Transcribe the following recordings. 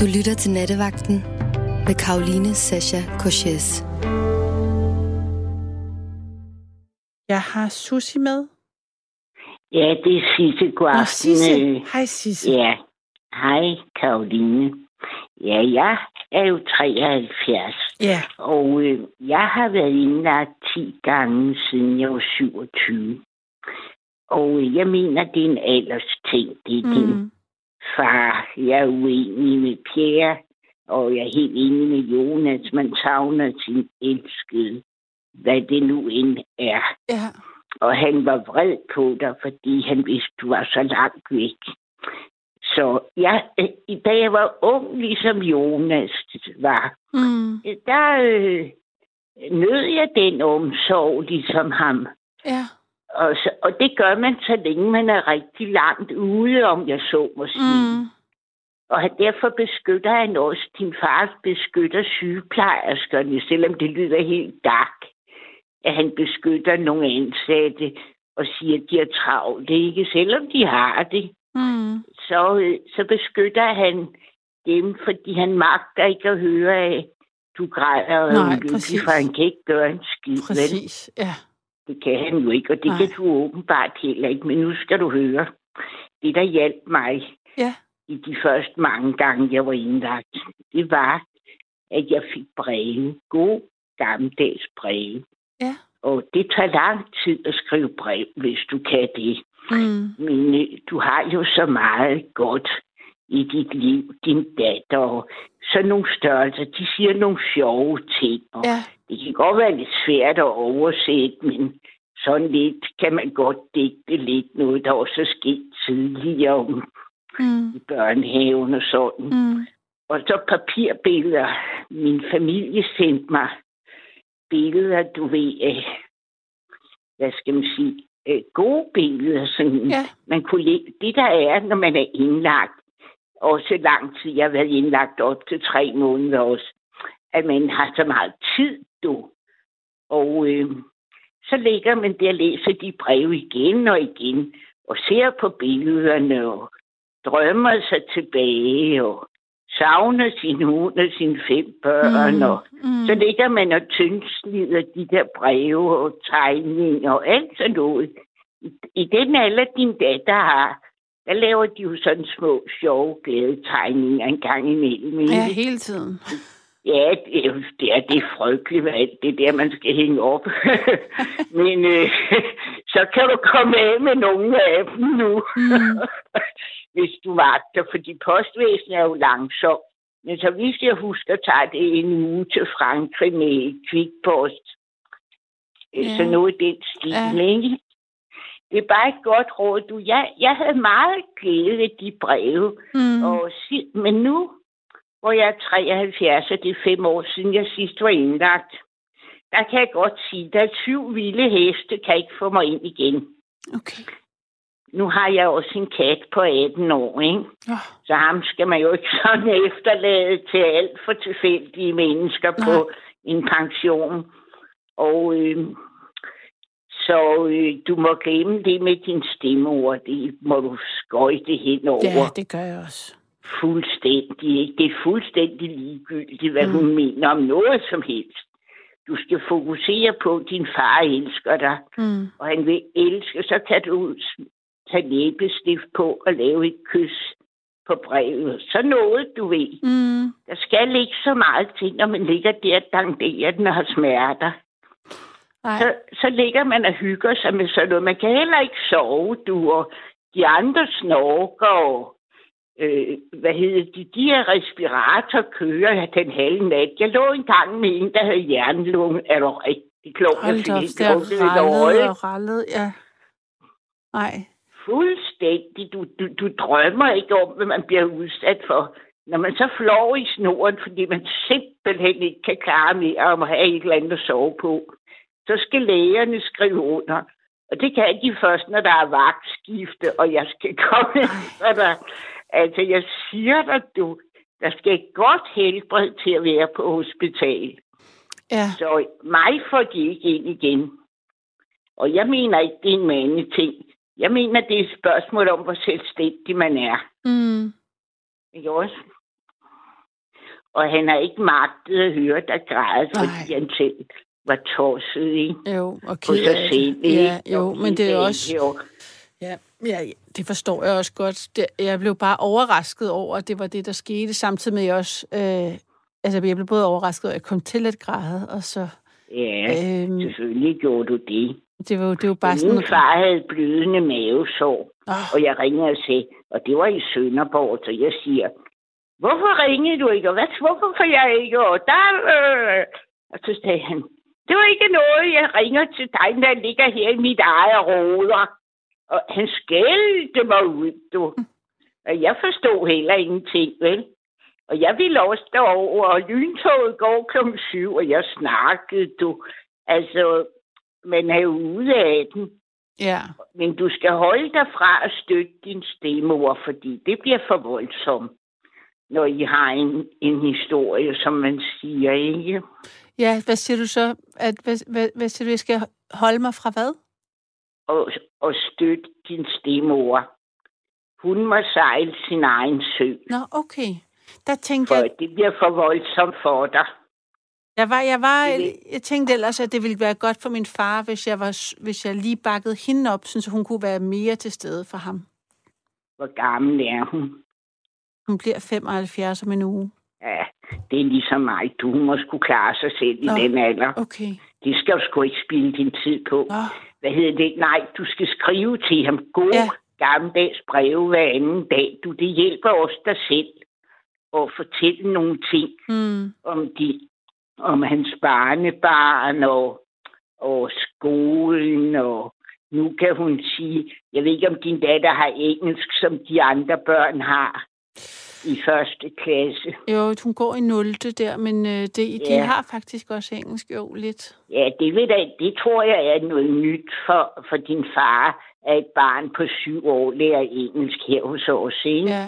Du lytter til Nattevagten med Karoline Sasha Korches. Jeg har Susi med. Ja, det er Sisse. God Nå, aften. Sisse. øh. Hej, Sisse. Ja. Hej, Karoline. Ja, jeg er jo 73, Ja. og øh, jeg har været indlagt 10 gange, siden jeg var 27. Og øh, jeg mener, det er en aldersting. Det er mm. din. Far. Jeg er uenig med Pierre, og jeg er helt enig med Jonas. Man savner sin elskede, hvad det nu end er. Ja. Og han var vred på dig, fordi han vidste, du var så langt væk. Så jeg, da jeg var ung, ligesom Jonas var, Mm. der øh, nød jeg den omsorg, ligesom ham. Ja. Og, så, og det gør man, så længe man er rigtig langt ude, om jeg så må sige. Mm. Og derfor beskytter han også, din far beskytter sygeplejerskerne, selvom det lyder helt dark, at han beskytter nogle ansatte og siger, at de er travlt, ikke? Selvom de har det, Mm. så, øh, så beskytter han dem, fordi han magter ikke at høre af, du græder og er ulykkelig, for han kan ikke gøre en skid, vel? Præcis. Ja. Det kan han jo ikke, og det Nej. kan du åbenbart heller ikke. Men nu skal du høre. Det, der hjalp mig Ja. i de første mange gange, jeg var indlagt, det var, at jeg fik breve. God gammeldags breve. Ja. Og det tager lang tid at skrive brev, hvis du kan det. Mm. Men øh, du har jo så meget godt i dit liv, din datter. Og sådan nogle størrelser, de siger nogle sjove ting. Og Ja. Det kan godt være lidt svært at oversætte, men sådan lidt kan man godt digte lidt noget, der også er sket tidligere om Mm. i børnehaven og sådan. Mm. Og så papirbilleder. Min familie sendte mig billeder, du ved, af, hvad skal man sige, gode billeder. Sådan, Ja. man kunne le- det der er, når man er indlagt, også lang tid, jeg har været indlagt op til tre måneder også, at man har så meget tid, du. Og øh, så ligger man der og læser de breve igen og igen, og ser på billederne, og drømmer sig tilbage, og savner sin hund og sine fem børn, Mm. og Mm. så ligger man og tyndslider de der breve og tegninger og alt sådan noget. I, I den alder, din datter har, der laver de jo sådan små, sjove, glade tegninger en gang imellem. ikke? Ja, hele tiden. Ja, det er, det er, det er frygteligt, hvad alt det der, man skal hænge op. Men øh, så kan du komme af med nogle af dem nu, Mm. hvis du vagter, fordi postvæsenet er jo langsomt. Men så hvis jeg husker, tager det en uge til Frankrig med kvikpost. Ja. Ja. Så noget i den stil, Ja. ikke? Det er bare et godt råd. Du, jeg, jeg havde meget glæde af de breve. Mm. Og men nu, hvor jeg er 73, og det er fem år siden, jeg sidst var indlagt, der kan jeg godt sige, at syv vilde heste kan ikke få mig ind igen. Okay. Nu har jeg også en kat på 18 år, ikke? Oh. Så ham skal man jo ikke sådan efterlade til alt for tilfældige mennesker Nej. på en pension. Og øh, så øh, du må glemme det med din stemmeord. Det må du skøjte hen over. Ja, det gør jeg også. Fuldstændig. Det er fuldstændig ligegyldigt, hvad Mm. hun mener om noget som helst. Du skal fokusere på, at din far elsker dig, Mm. og han vil elske, så kan du tage læbestift på og lave et kys på brevet. Så noget, du ved. Mm. Der skal ikke så meget til, når man ligger der og danderer den og har smerter. Nej. Så, så ligger man og hygger sig med sådan noget. Man kan heller ikke sove, du, og de andre snorker, og øh, hvad hedder de, de her respirator kører den halve nat. Jeg lå engang med en, der havde jernlunge. Er du rigtig klog? Hold da op, det er rallet og rallet, ja. Nej. Fuldstændig. Du, du, du drømmer ikke om, hvad man bliver udsat for. Når man så flår i snoren, fordi man simpelthen ikke kan klare mere om at have et eller andet at sove på, så skal lægerne skrive under. Og det kan de først, når der er vagtskifte, og jeg skal komme efter dig. Altså, jeg siger dig, du, der skal et godt helbred til at være på hospital. Ja. Så mig får de ikke ind igen. Og jeg mener ikke, det er en mande ting. Jeg mener, det er et spørgsmål om, hvor selvstændig man er. Mm. Ikke også? Og han har ikke magtet at høre dig græde, fordi han selv var tosset, ikke? Jo, og ked sig af det. selv, ikke? Ja, jo, Og men det er også... Jo. Ja, ja, det forstår jeg også godt. Det, jeg blev bare overrasket over, at det var det, der skete, samtidig med at jeg også... Øh, altså, jeg blev både overrasket over, at jeg kom til at græde, og så... Ja, Øhm, selvfølgelig gjorde du det. det var jo det var bare sådan... Min far havde blødende mavesår, Åh, og jeg ringede og sagde, og det var i Sønderborg, så jeg siger, hvorfor ringede du ikke, og hvad, hvorfor får jeg ikke, og der, øh. og så sagde han, det var ikke noget, jeg ringer til dig, der ligger her i mit eget råder. Og han skældte mig ud, du. Og jeg forstod heller ingenting, vel? Og jeg ville også derover, og lyntoget går klokken syv, og jeg snakkede, du. Altså, man er jo ude af den. ja, Men du skal holde dig fra at støtte din stemor, fordi det bliver for voldsomt, når I har en, en historie, som man siger, ikke? ja, hvad siger du så? At, hvad, hvad, hvad siger du, jeg skal holde mig fra hvad? Og, og støtte din stemor. Hun må sejle sin egen sø, Nå, okay. Der tænkte for jeg, det bliver for voldsomt for dig. jeg var, jeg var, jeg tænkte ellers, at det ville være godt for min far, hvis jeg, var, hvis jeg lige bakkede hende op, så hun kunne være mere til stede for ham. Hvor gammel er hun? Hun bliver 75 om en uge. Ja, det er ligesom mig. Du må skulle klare sig selv i Nå. den alder. Okay. Det skal du sgu ikke spille din tid på. Nå, hvad hedder det? Nej, du skal skrive til ham. God Ja. ja. gammeldags breve hver anden dag. Du, det hjælper også dig selv at fortælle nogle ting mm, om, de, om hans barnebarn og, og skolen. Og nu kan hun sige, jeg ved ikke, om din datter har engelsk, som de andre børn har i første klasse. jo, hun går i 0. der, men øh, det, de Ja. har faktisk også engelsk, jo, lidt. Ja, det, ved jeg, det tror jeg er noget nyt for, for din far, at et barn på syv år lærer engelsk her hos os. Ikke? Ja,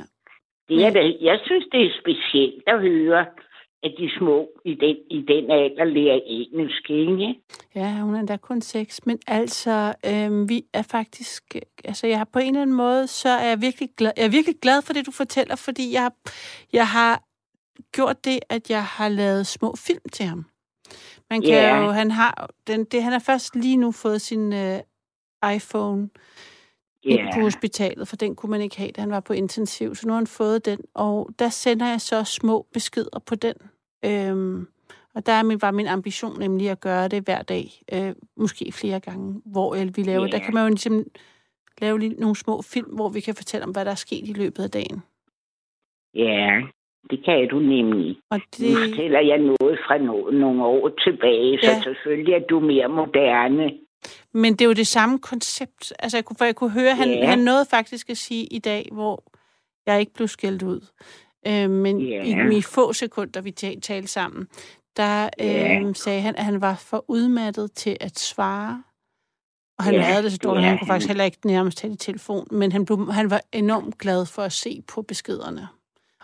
Det er det. Jeg synes, det er specielt at høre, at de små i den, i den alder lærer engelsk. Ikke? ja hun er endda kun seks. Men altså, øh, vi er faktisk... Altså, jeg har på en eller anden måde, så er jeg virkelig glad, jeg er virkelig glad for det, du fortæller, fordi jeg, jeg har gjort det, at jeg har lavet små film til ham. Man kan Ja. jo, han har, den, det, han har først lige nu fået sin øh, iPhone ind på hospitalet, for den kunne man ikke have, da han var på intensiv. Så nu har han fået den, og der sender jeg så små beskeder på den. Øhm, og der er var min ambition nemlig at gøre det hver dag, øh, måske flere gange, hvor jeg, vi laver. Ja. Der kan man jo ligesom lave lige nogle små film, hvor vi kan fortælle om, hvad der er sket i løbet af dagen. ja, det kan du nemlig. Og Nu det, fortæller jeg noget fra no- nogle år tilbage, så Ja. selvfølgelig er du mere moderne. Men det er jo det samme koncept. Altså, jeg kunne, for jeg kunne høre, han, Ja. han nåede faktisk at sige i dag, hvor jeg ikke blev skældt ud. Øh, men Ja. i, i få sekunder, vi ta- talte sammen, der øh, sagde han, at han var for udmattet til at svare. Og han Ja, havde det så dårligt, ja, han kunne faktisk heller ikke nærmest tage i telefon, men han, blev, han var enormt glad for at se på beskederne.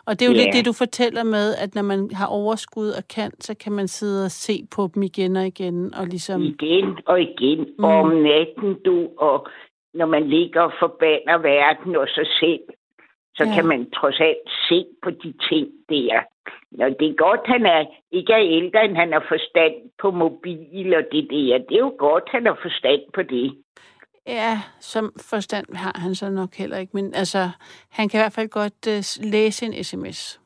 Og det er jo Ja. lidt det, du fortæller med, at når man har overskud og kan, så kan man sidde og se på dem igen og igen, og ligesom... Igen og igen, Mm. og om natten, du, og når man ligger og forbander verden og sig selv, så Ja. kan man trods alt se på de ting der. Når det er godt, han er ikke er ældre, end han har forstand på mobil og det der. Det er jo godt, han har forstand på det. Ja, som forstand har han så nok heller ikke, men altså, han kan i hvert fald godt uh, læse en sms.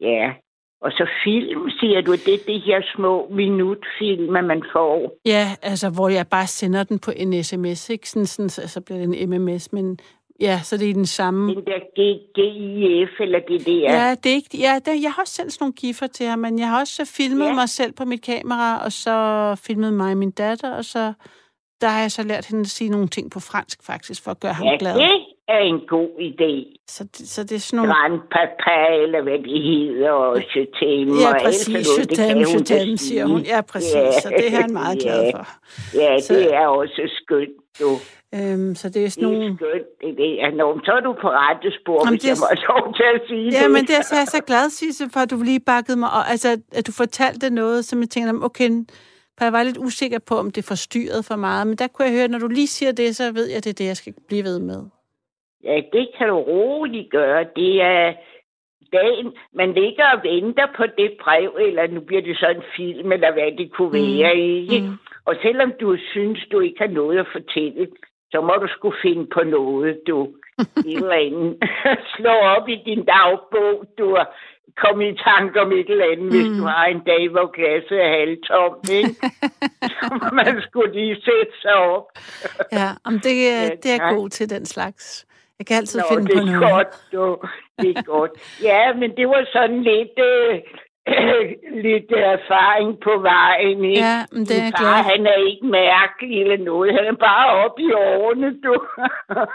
Ja. Og så film, siger du, det er de her små minutfilm, man får. Ja, altså, hvor jeg bare sender den på en sms, ikke? Sådan, sådan, så, så bliver det en MMS, men ja, så det er den samme. Den der GIF, eller det der. Ja, det er ikke, ja det, jeg har også sendt sådan nogle giffer til ham, men jeg har også filmet. Ja. mig selv på mit kamera, og så filmet mig og min datter, og så der har jeg så lært hende at sige nogle ting på fransk faktisk, for at gøre ham ja glad. det er en god idé. Så, det, så det er sådan nogle... Grandpapa, eller hvad det hedder, og t'aime, Ja, præcis. Det jetem, sige. siger hun. Ja, præcis. Ja. Så det er han meget glad Ja. for. Ja, Så- det er også skønt, du. Øhm, så det er sådan Det nogle... er skønt, det der. Nå, så er du på rette spor, Jamen, hvis det er- jeg må lov til at sige Ja, det. men det er så, jeg er så glad, Sisse, for at du lige bakkede mig. Og, altså, at du fortalte noget, som jeg tænkte, okay, for jeg var lidt usikker på, om det forstyrrede for meget. Men der kunne jeg høre, når du lige siger det, så ved jeg, at det er det, jeg skal blive ved med. Ja, det kan du roligt gøre. Det er, dagen, man ligger og venter på det brev, eller nu bliver det så en film, eller hvad det kunne være, mm. ikke? Mm. Og selvom du synes, du ikke har noget at fortælle, så må du skulle finde på noget, du. Et eller andet. Slå op i din dagbog, du kommet i tanke om et eller andet, mm. hvis du har en dag, hvor glasset er halvtomt, ikke? så man skulle lige sætte sig op. ja, om det, ja, det er god til den slags. Jeg kan altid Nå, finde på noget. Godt, du. Det er godt. Ja, men det var sådan lidt... Øh, lidt erfaring på vejen. Ikke? Ja, men det er far, han er ikke mærkelig eller noget. Han er bare oppe i årene, du.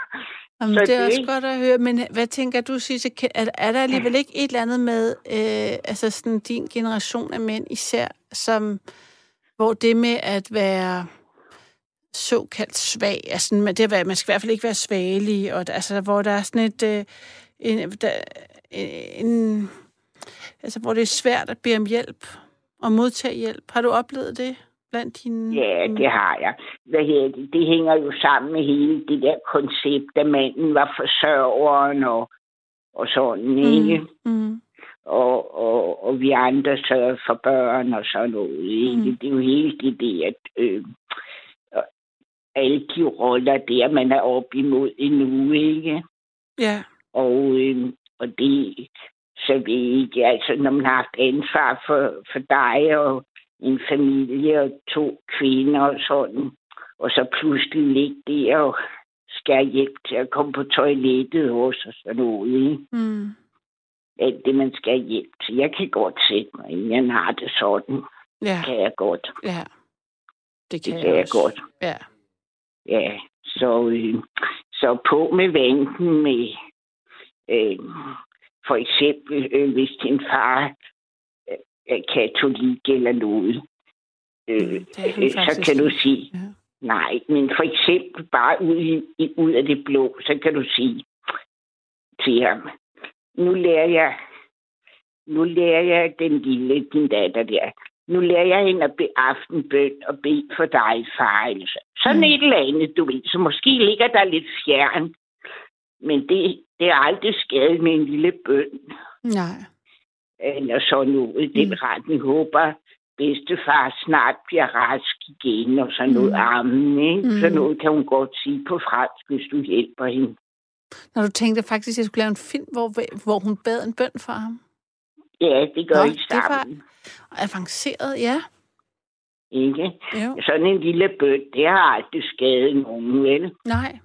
Jamen, det er det... også godt at høre, men hvad tænker du, Sisse? Er, er der alligevel ikke et eller andet med øh, altså sådan din generation af mænd især, som, hvor det med at være såkaldt svag, altså det at være, man skal i hvert fald ikke være svagelig, og altså, hvor der er sådan et, øh, en, der, en, altså hvor det er svært at bede om hjælp og modtage hjælp. Har du oplevet det? Blandt dine... Ja, det har jeg. Det? det hænger jo sammen med hele det der koncept, at manden var forsørgeren og, og sådan, mm. ikke? Mm. Og, og, og vi andre sørger for børn og sådan noget, ikke? Mm. Det er jo hele det der, at øh, alle de roller der, man er op imod endnu, ikke? Ja. Og, øh, og det, så vi ikke, altså når man har haft ansvar for, for dig og en familie og to kvinder og sådan. Og så pludselig ligge der og skal hjælp til at komme på toilettet hos og sådan noget. Ikke? Mm. Alt det, man skal hjælp til. Jeg kan godt sætte mig ind. Jeg har det sådan. Ja. kan jeg godt. Ja. Det kan, det kan jeg, jeg godt. Ja. Ja, så, øh, så på med vanken med øh, for eksempel, øh, hvis din far katolik eller noget. Øh, mm, så kan du sige, ja. nej, men for eksempel bare ud, i, ud af det blå, så kan du sige til ham, nu lærer jeg, nu lærer jeg den lille, din datter der, nu lærer jeg hende at bede aftenbøn og bede for dig, far. Altså. Sådan mm. et eller andet, du ved. Så måske ligger der lidt fjern. Men det, det er aldrig skadet med en lille bøn. Nej eller sådan noget i den mm. retning. Håber, bedstefar snart bliver rask igen, og sådan noget mm. armen, ikke? Mm. Sådan noget kan hun godt sige på fransk, hvis du hjælper hende. Når du tænkte faktisk, at jeg skulle lave en film, hvor, hvor hun bad en bøn for ham? Ja, det gør Nå, I sammen. Det var avanceret, ja. Ikke? Jo. Sådan en lille bøn, det har aldrig skadet nogen, vel? Nej.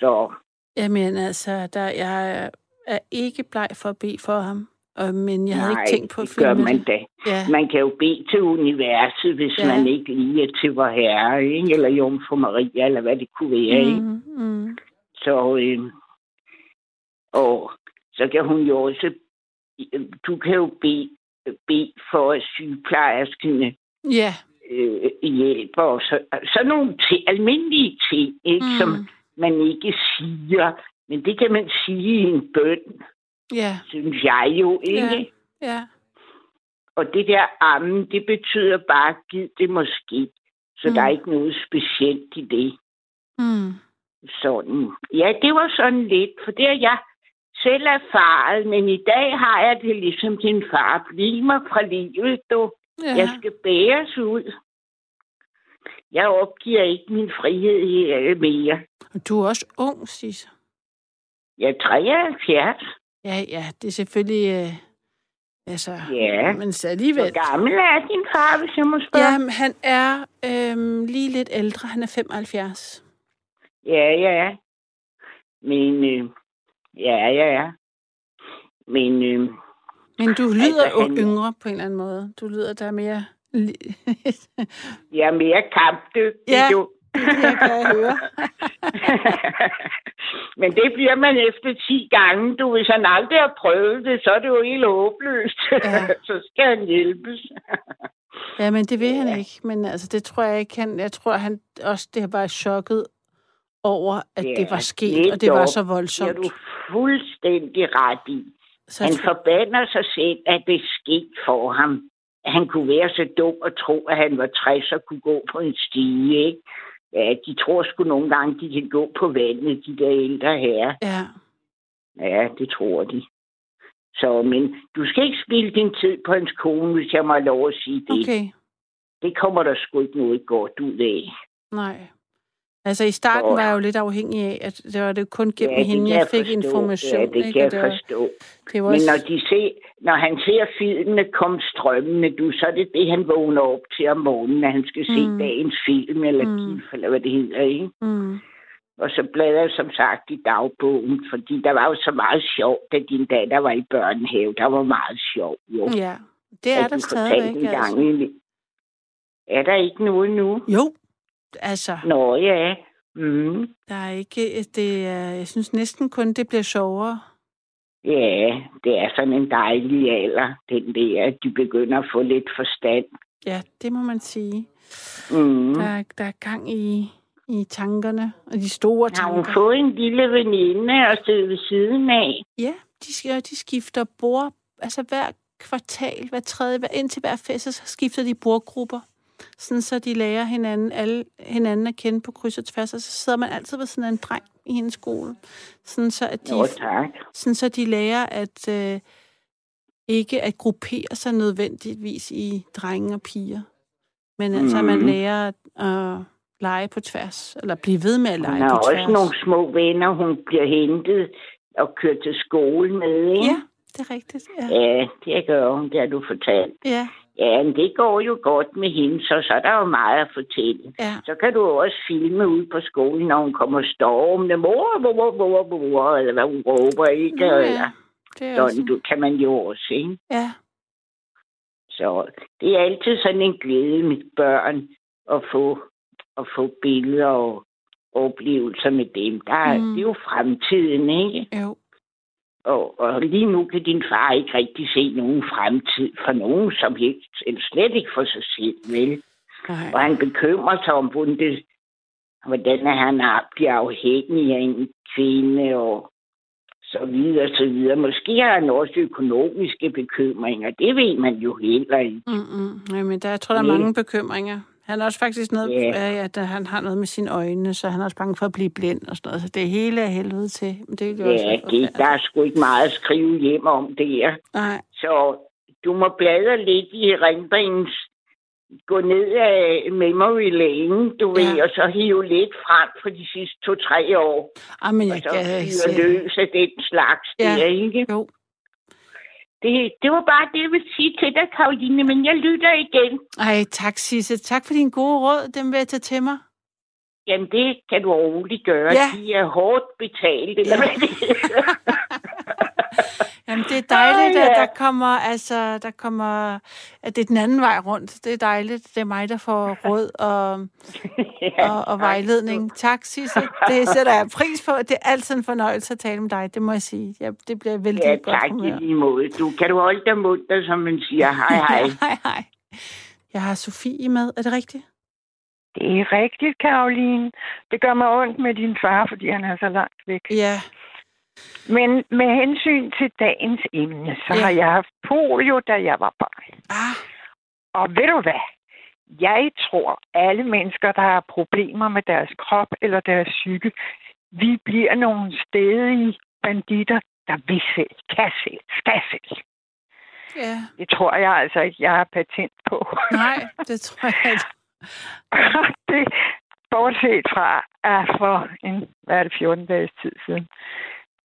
Så. Jamen altså, der, jeg er ikke bleg for at bede for ham. Og, men jeg havde Nej, ikke tænkt på at det gør man da. Ja. Man kan jo bede til universet, hvis ja. man ikke lige er til vor herre, ikke? eller Jomfru Maria, eller hvad det kunne være. Mm, ikke? Mm. Så, øh, og så kan hun jo også, du kan jo bede, bede for, at sygeplejerskene ja. øh, hjælper. Og så, så nogle ting, almindelige ting, ikke? Mm. som man ikke siger, men det kan man sige i en bøn. Ja. Synes jeg jo ikke. Ja. ja. Og det der ammen, det betyder bare, giv det måske. Så mm. der er ikke noget specielt i det. Mm. Sådan. Ja, det var sådan lidt, for det er jeg selv erfaret, men i dag har jeg det ligesom din far. Bliv mig fra livet, du. Ja. Jeg skal bæres ud. Jeg opgiver ikke min frihed her mere. Du er også ung, Sisse. Jeg er 73. Ja, ja, det er selvfølgelig... Øh, altså, ja. Men så alligevel... Hvor gammel er din far, hvis jeg må spørge? Jamen, han er øh, lige lidt ældre. Han er 75. Ja, ja, ja. Men, øh, ja, ja, ja. Men, øh, Men du lyder altså, han... yngre på en eller anden måde. Du lyder der mere... jeg er mere kampdygtig, ja. jo det kan jeg høre. Men det bliver man efter 10 gange. Du, hvis han aldrig har prøvet det, så er det jo helt håbløst. Ja. så skal han hjælpes. ja, men det vil ja. han ikke. Men altså, det tror jeg ikke. Han, jeg tror, han også det var chokket over, at ja, det var sket, og det var så voldsomt. Det er du fuldstændig ret i. Så han forbander sig selv, at det skete for ham. Han kunne være så dum og tro, at han var 60 og kunne gå på en stige, ikke? Ja, de tror sgu nogle gange, de kan gå på vandet, de der ældre her. Ja. Ja, det tror de. Så, men du skal ikke spille din tid på hans kone, hvis jeg må lov at sige det. Okay. Det kommer der sgu ikke noget godt ud af. Nej. Altså i starten var jeg jo lidt afhængig af, at det var det kun gennem Ja, det hende, jeg jeg fik forstå. information. Ja, det ikke? kan jeg det var, forstå. det var Men når, de ser, når han ser filmene komme strømmende, du, så er det det, han vågner op til om morgenen, at han skal se Mm. dagens film, eller Mm. gif, eller hvad det hedder, ikke? mm, Og så bladrer jeg som sagt i dagbogen, fordi der var jo så meget sjov, da din datter var i børnehave. Der var meget sjov, jo. ja, det er At der stadigvæk. gang Altså. Er der ikke noget nu? Jo, altså, Nå ja. Mm. der er ikke, det er, jeg synes næsten kun, det bliver sjovere. Ja, det er sådan en dejlig alder, den der, at de begynder at få lidt forstand. Ja, det må man sige. Mm. Der, er- der er gang i, i tankerne, og de store Har hun tanker. fået en lille veninde og sidde ved siden af? Ja, de, skal, de skifter bord, altså hver kvartal, hver tredje, hver, indtil hver fest, så skifter de bordgrupper. Sådan så de lærer hinanden, alle, hinanden at kende på kryds og tværs, og så sidder man altid ved sådan en dreng i hendes skole. Sådan så, at de, Jo, tak. sådan så de lærer at øh, ikke at gruppere sig nødvendigvis i drenge og piger. Men altså, at man Mhm. lærer at øh, lege på tværs, eller blive ved med at lege Hun har på også tværs. nogle små venner, hun bliver hentet og kørt til skole med, ikke? Ja, det er rigtigt. Ja. Ja, det gør hun, det har du fortalt. ja, Ja, men det går jo godt med hende, så, så er der jo meget at fortælle. ja. Så kan du også filme ud på skolen, når hun kommer stormende, mor, mor, mor, mor, mor, eller hvad hun råber, ikke? Nå, Eller, ja. Det er sådan, også, du, kan man jo også, ikke? ja. Så det er altid sådan en glæde med børn at få, at få billeder og oplevelser med dem. Der er, Mm. mm. Det er jo fremtiden, ikke? Jo. Og, og lige nu kan din far ikke rigtig se nogen fremtid for nogen som helst, eller slet ikke for sig selv, vel? Nej. Og han bekymrer sig om, hvordan, det, hvordan han er- bliver afhængig af en kvinde og så videre, så videre. Måske har han også økonomiske bekymringer. Det ved man jo heller ikke. Mm-mm. Jamen, der, jeg tror, der er mange bekymringer. Han er også faktisk noget, Ja. yeah. at han har noget med sine øjne, så han er også bange for at blive blind og sådan noget. Så det er hele af helvede til. Men det er jo også Ja, være det, der er sgu ikke meget at skrive hjem om det. Nej, Så du må bladre lidt i erindringens gå ned af memory lane, du ved, Ja. og så hive lidt frem for de sidste to-tre år. ah, men Og jeg så kan fyre se. løs af den slags Ja. der, ikke? Jo, Det, det var bare det, jeg ville sige til dig, Karoline, men jeg lytter igen. ej, tak Sisse. Tak for dine gode råd. Dem vil jeg tage til mig. Jamen, det kan du roligt gøre. Ja. De er hårdt betalt, eller hvad det. Jamen, det er dejligt, Åh, at ja. der kommer, altså, der kommer, at det er den anden vej rundt. Det er dejligt. Det er mig, der får råd og, Ja, og, og vejledning. Tak, Sisse. Det sætter jeg pris på. Det er altid en fornøjelse at tale med dig, det må jeg sige. Ja, det bliver vældig Ja, godt tak humør. i lige måde. Du, kan du holde dig munter, som man siger? Hej, hej. hej, hej. Jeg har Sofie med. Er det rigtigt? Det er rigtigt, Karoline. Det gør mig ondt med din far, fordi han er så langt væk. Ja. Men med hensyn til dagens emne, så Ja. har jeg haft polio, da jeg var barn. Ah, Og ved du hvad? Jeg tror, alle mennesker, der har problemer med deres krop eller deres psyke, vi bliver nogle stedige banditter, der vil selv, kan selv, skal selv. ja. Det tror jeg altså ikke, jeg har patent på. Nej, det tror jeg ikke. det, bortset fra, at for en, hvad er det, 14 dages tid siden,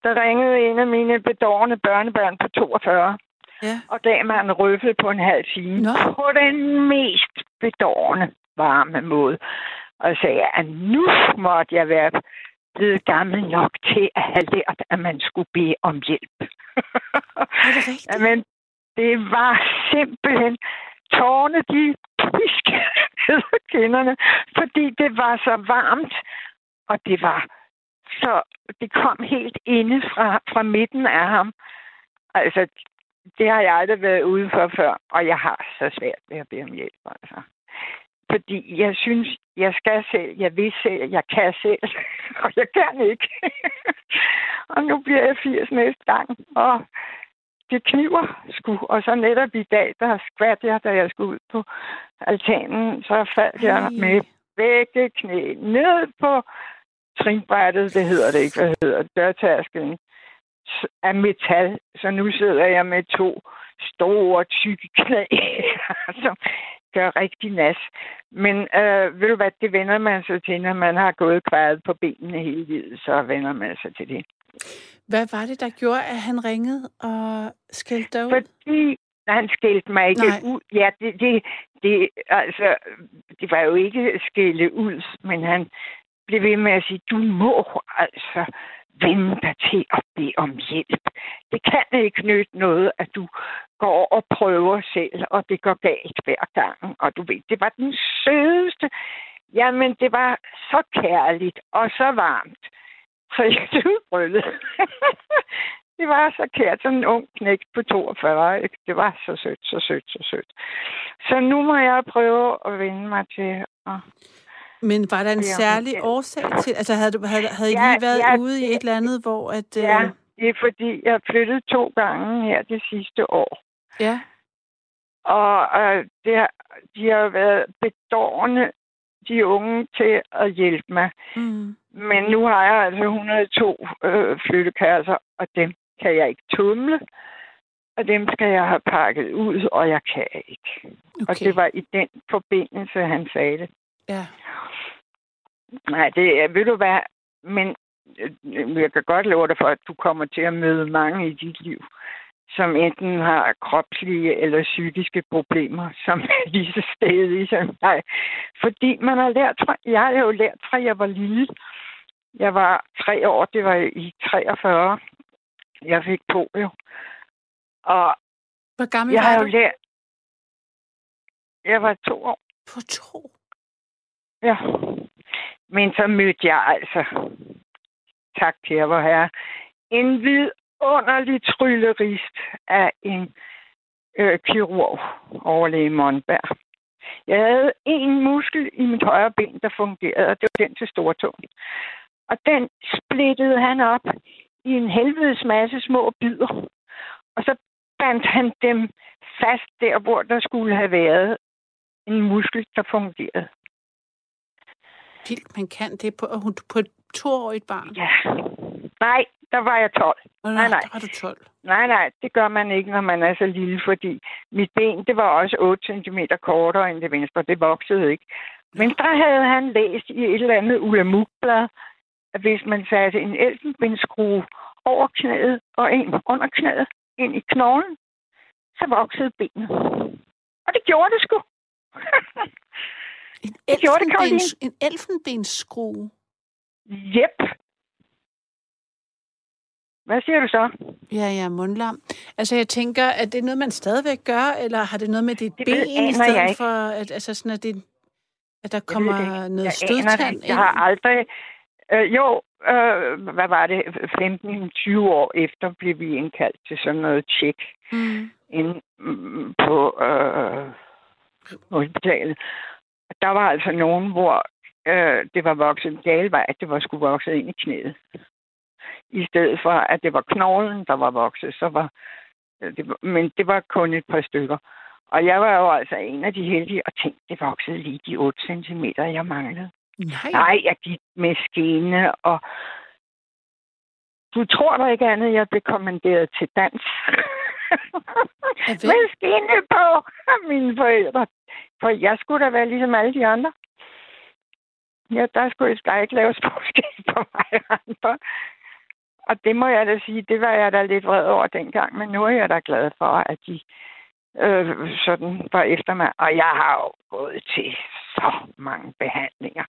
der ringede en af mine bedårende børnebørn på 42, Ja. og gav mig en røffel på en halv time Nå. på den mest bedårende varme måde. Og sagde, at nu måtte jeg være blevet gammel nok til at have lært, at man skulle bede om hjælp. Er det rigtigt? Jamen, det var simpelthen tårne, de piskede kinderne, fordi det var så varmt, og det var så, det kom helt inde fra, fra midten af ham. Altså, det har jeg aldrig været ude for før, og jeg har så svært ved at bede om hjælp, altså. Fordi jeg synes, jeg skal selv, jeg vil selv, jeg kan selv, og jeg kan ikke. og nu bliver jeg 80 næste gang, og det kniver sgu. Og så netop i dag, der skvat jeg, da jeg skulle ud på altanen, så faldt jeg med begge knæ ned på trinbrættet, det hedder det ikke, hvad hedder det, dørtærskelen. af metal, så nu sidder jeg med to store, tykke knæ, som gør rigtig nas. Men øh, ved du hvad, det vender man sig til, når man har gået kvaret på benene hele livet, så vender man sig til det. Hvad var det, der gjorde, at han ringede og skældte dig ud? Fordi han skældte mig ikke Nej. ud. Ja, det, det, det, altså, det var jo ikke skælde ud, men han blev ved med at sige, du må altså vende dig til at bede om hjælp. Det kan ikke nytte noget, at du går og prøver selv, og det går galt hver gang. Og du ved, det var den sødeste. Jamen, det var så kærligt og så varmt. Så jeg udbrøllede. det var så kært, sådan en ung knægt på 42. Ikke? Det var så sødt, så sødt, så sødt. Så nu må jeg prøve at vende mig til at men var der en særlig ja. årsag til, altså havde, du, havde, havde I Ja, lige været ja, ude i et eller andet, hvor at... øh, Ja, det er fordi, jeg flyttede to gange her det sidste år. ja. Og øh, det, har- de har været bedårende, de unge, til at hjælpe mig. Mm. Men nu har jeg altså 102 øh, flyttekasser, og dem kan jeg ikke tumle. Og dem skal jeg have pakket ud, og jeg kan ikke. Okay. Og det var i den forbindelse, han sagde det. Ja. Nej, det er, ved du hvad, men øh, jeg kan godt love dig for, at du kommer til at møde mange i dit liv, som enten har kropslige eller psykiske problemer, som er lige så stedige som dig. Fordi man har lært, jeg har jo lært fra, jeg var lille. Jeg var tre år, det var i 43. Jeg fik polio. Og Hvor gammel jeg var har du? jo lært, jeg var to år. På to. Ja. Men så mødte jeg altså, tak til jer, hvor herre, en vidunderlig tryllerist af en øh, kirurg, overlæge Monberg. Jeg havde en muskel i mit højre ben, der fungerede, og det var den til stortåen. Og den splittede han op i en helvedes masse små bidder. Og så bandt han dem fast der, hvor der skulle have været en muskel, der fungerede. Vildt, man kan det på, og hun- på et toårigt barn. Ja. Nej, der var jeg 12. Og Nej, nej. Der var du 12. Nej, nej, det gør man ikke, når man er så lille, fordi mit ben, det var også 8 cm kortere end det venstre. Det voksede ikke. Men der havde han læst i et eller andet ulamukblad, at hvis man satte en elfenbenskrue over knæet og en under knæet ind i knoglen, så voksede benet. Og det gjorde det sgu. En, Det gjorde det, Karoline. elfenbens, en elfenbensskrue. Jep. Hvad siger du så? Ja, ja, mundlam. Altså, jeg tænker, at det er noget, man stadigvæk gør, eller har det noget med dit Det ben i jeg stedet for, at, altså sådan, at, det, at der Jeg kommer ikke. noget jeg stødtand ind? Jeg har aldrig... Øh, jo, øh, hvad var det? 15-20 år efter blev vi indkaldt til sådan noget tjek Mm. mm, på øh, hospitalet. Der var altså nogen, hvor øh, det var vokset en gal vej, at det var skulle vokset ind i knæet. I stedet for, at det var knoglen, der var vokset, så var øh, det var, men det var kun et par stykker. Og jeg var jo altså en af de heldige, og tænkte, det voksede lige de 8 cm, jeg manglede. Nej. Nej, jeg gik med skene, og du tror da ikke andet, jeg blev kommanderet til dans. Med skene på mine forældre. For jeg skulle da være ligesom alle de andre. Ja, der skulle der ikke laves forskel på mig og andre. Og det må jeg da sige, det var jeg da lidt vred over dengang, men nu er jeg da glad for, at de øh, sådan var efter mig. Og jeg har jo gået til så mange behandlinger.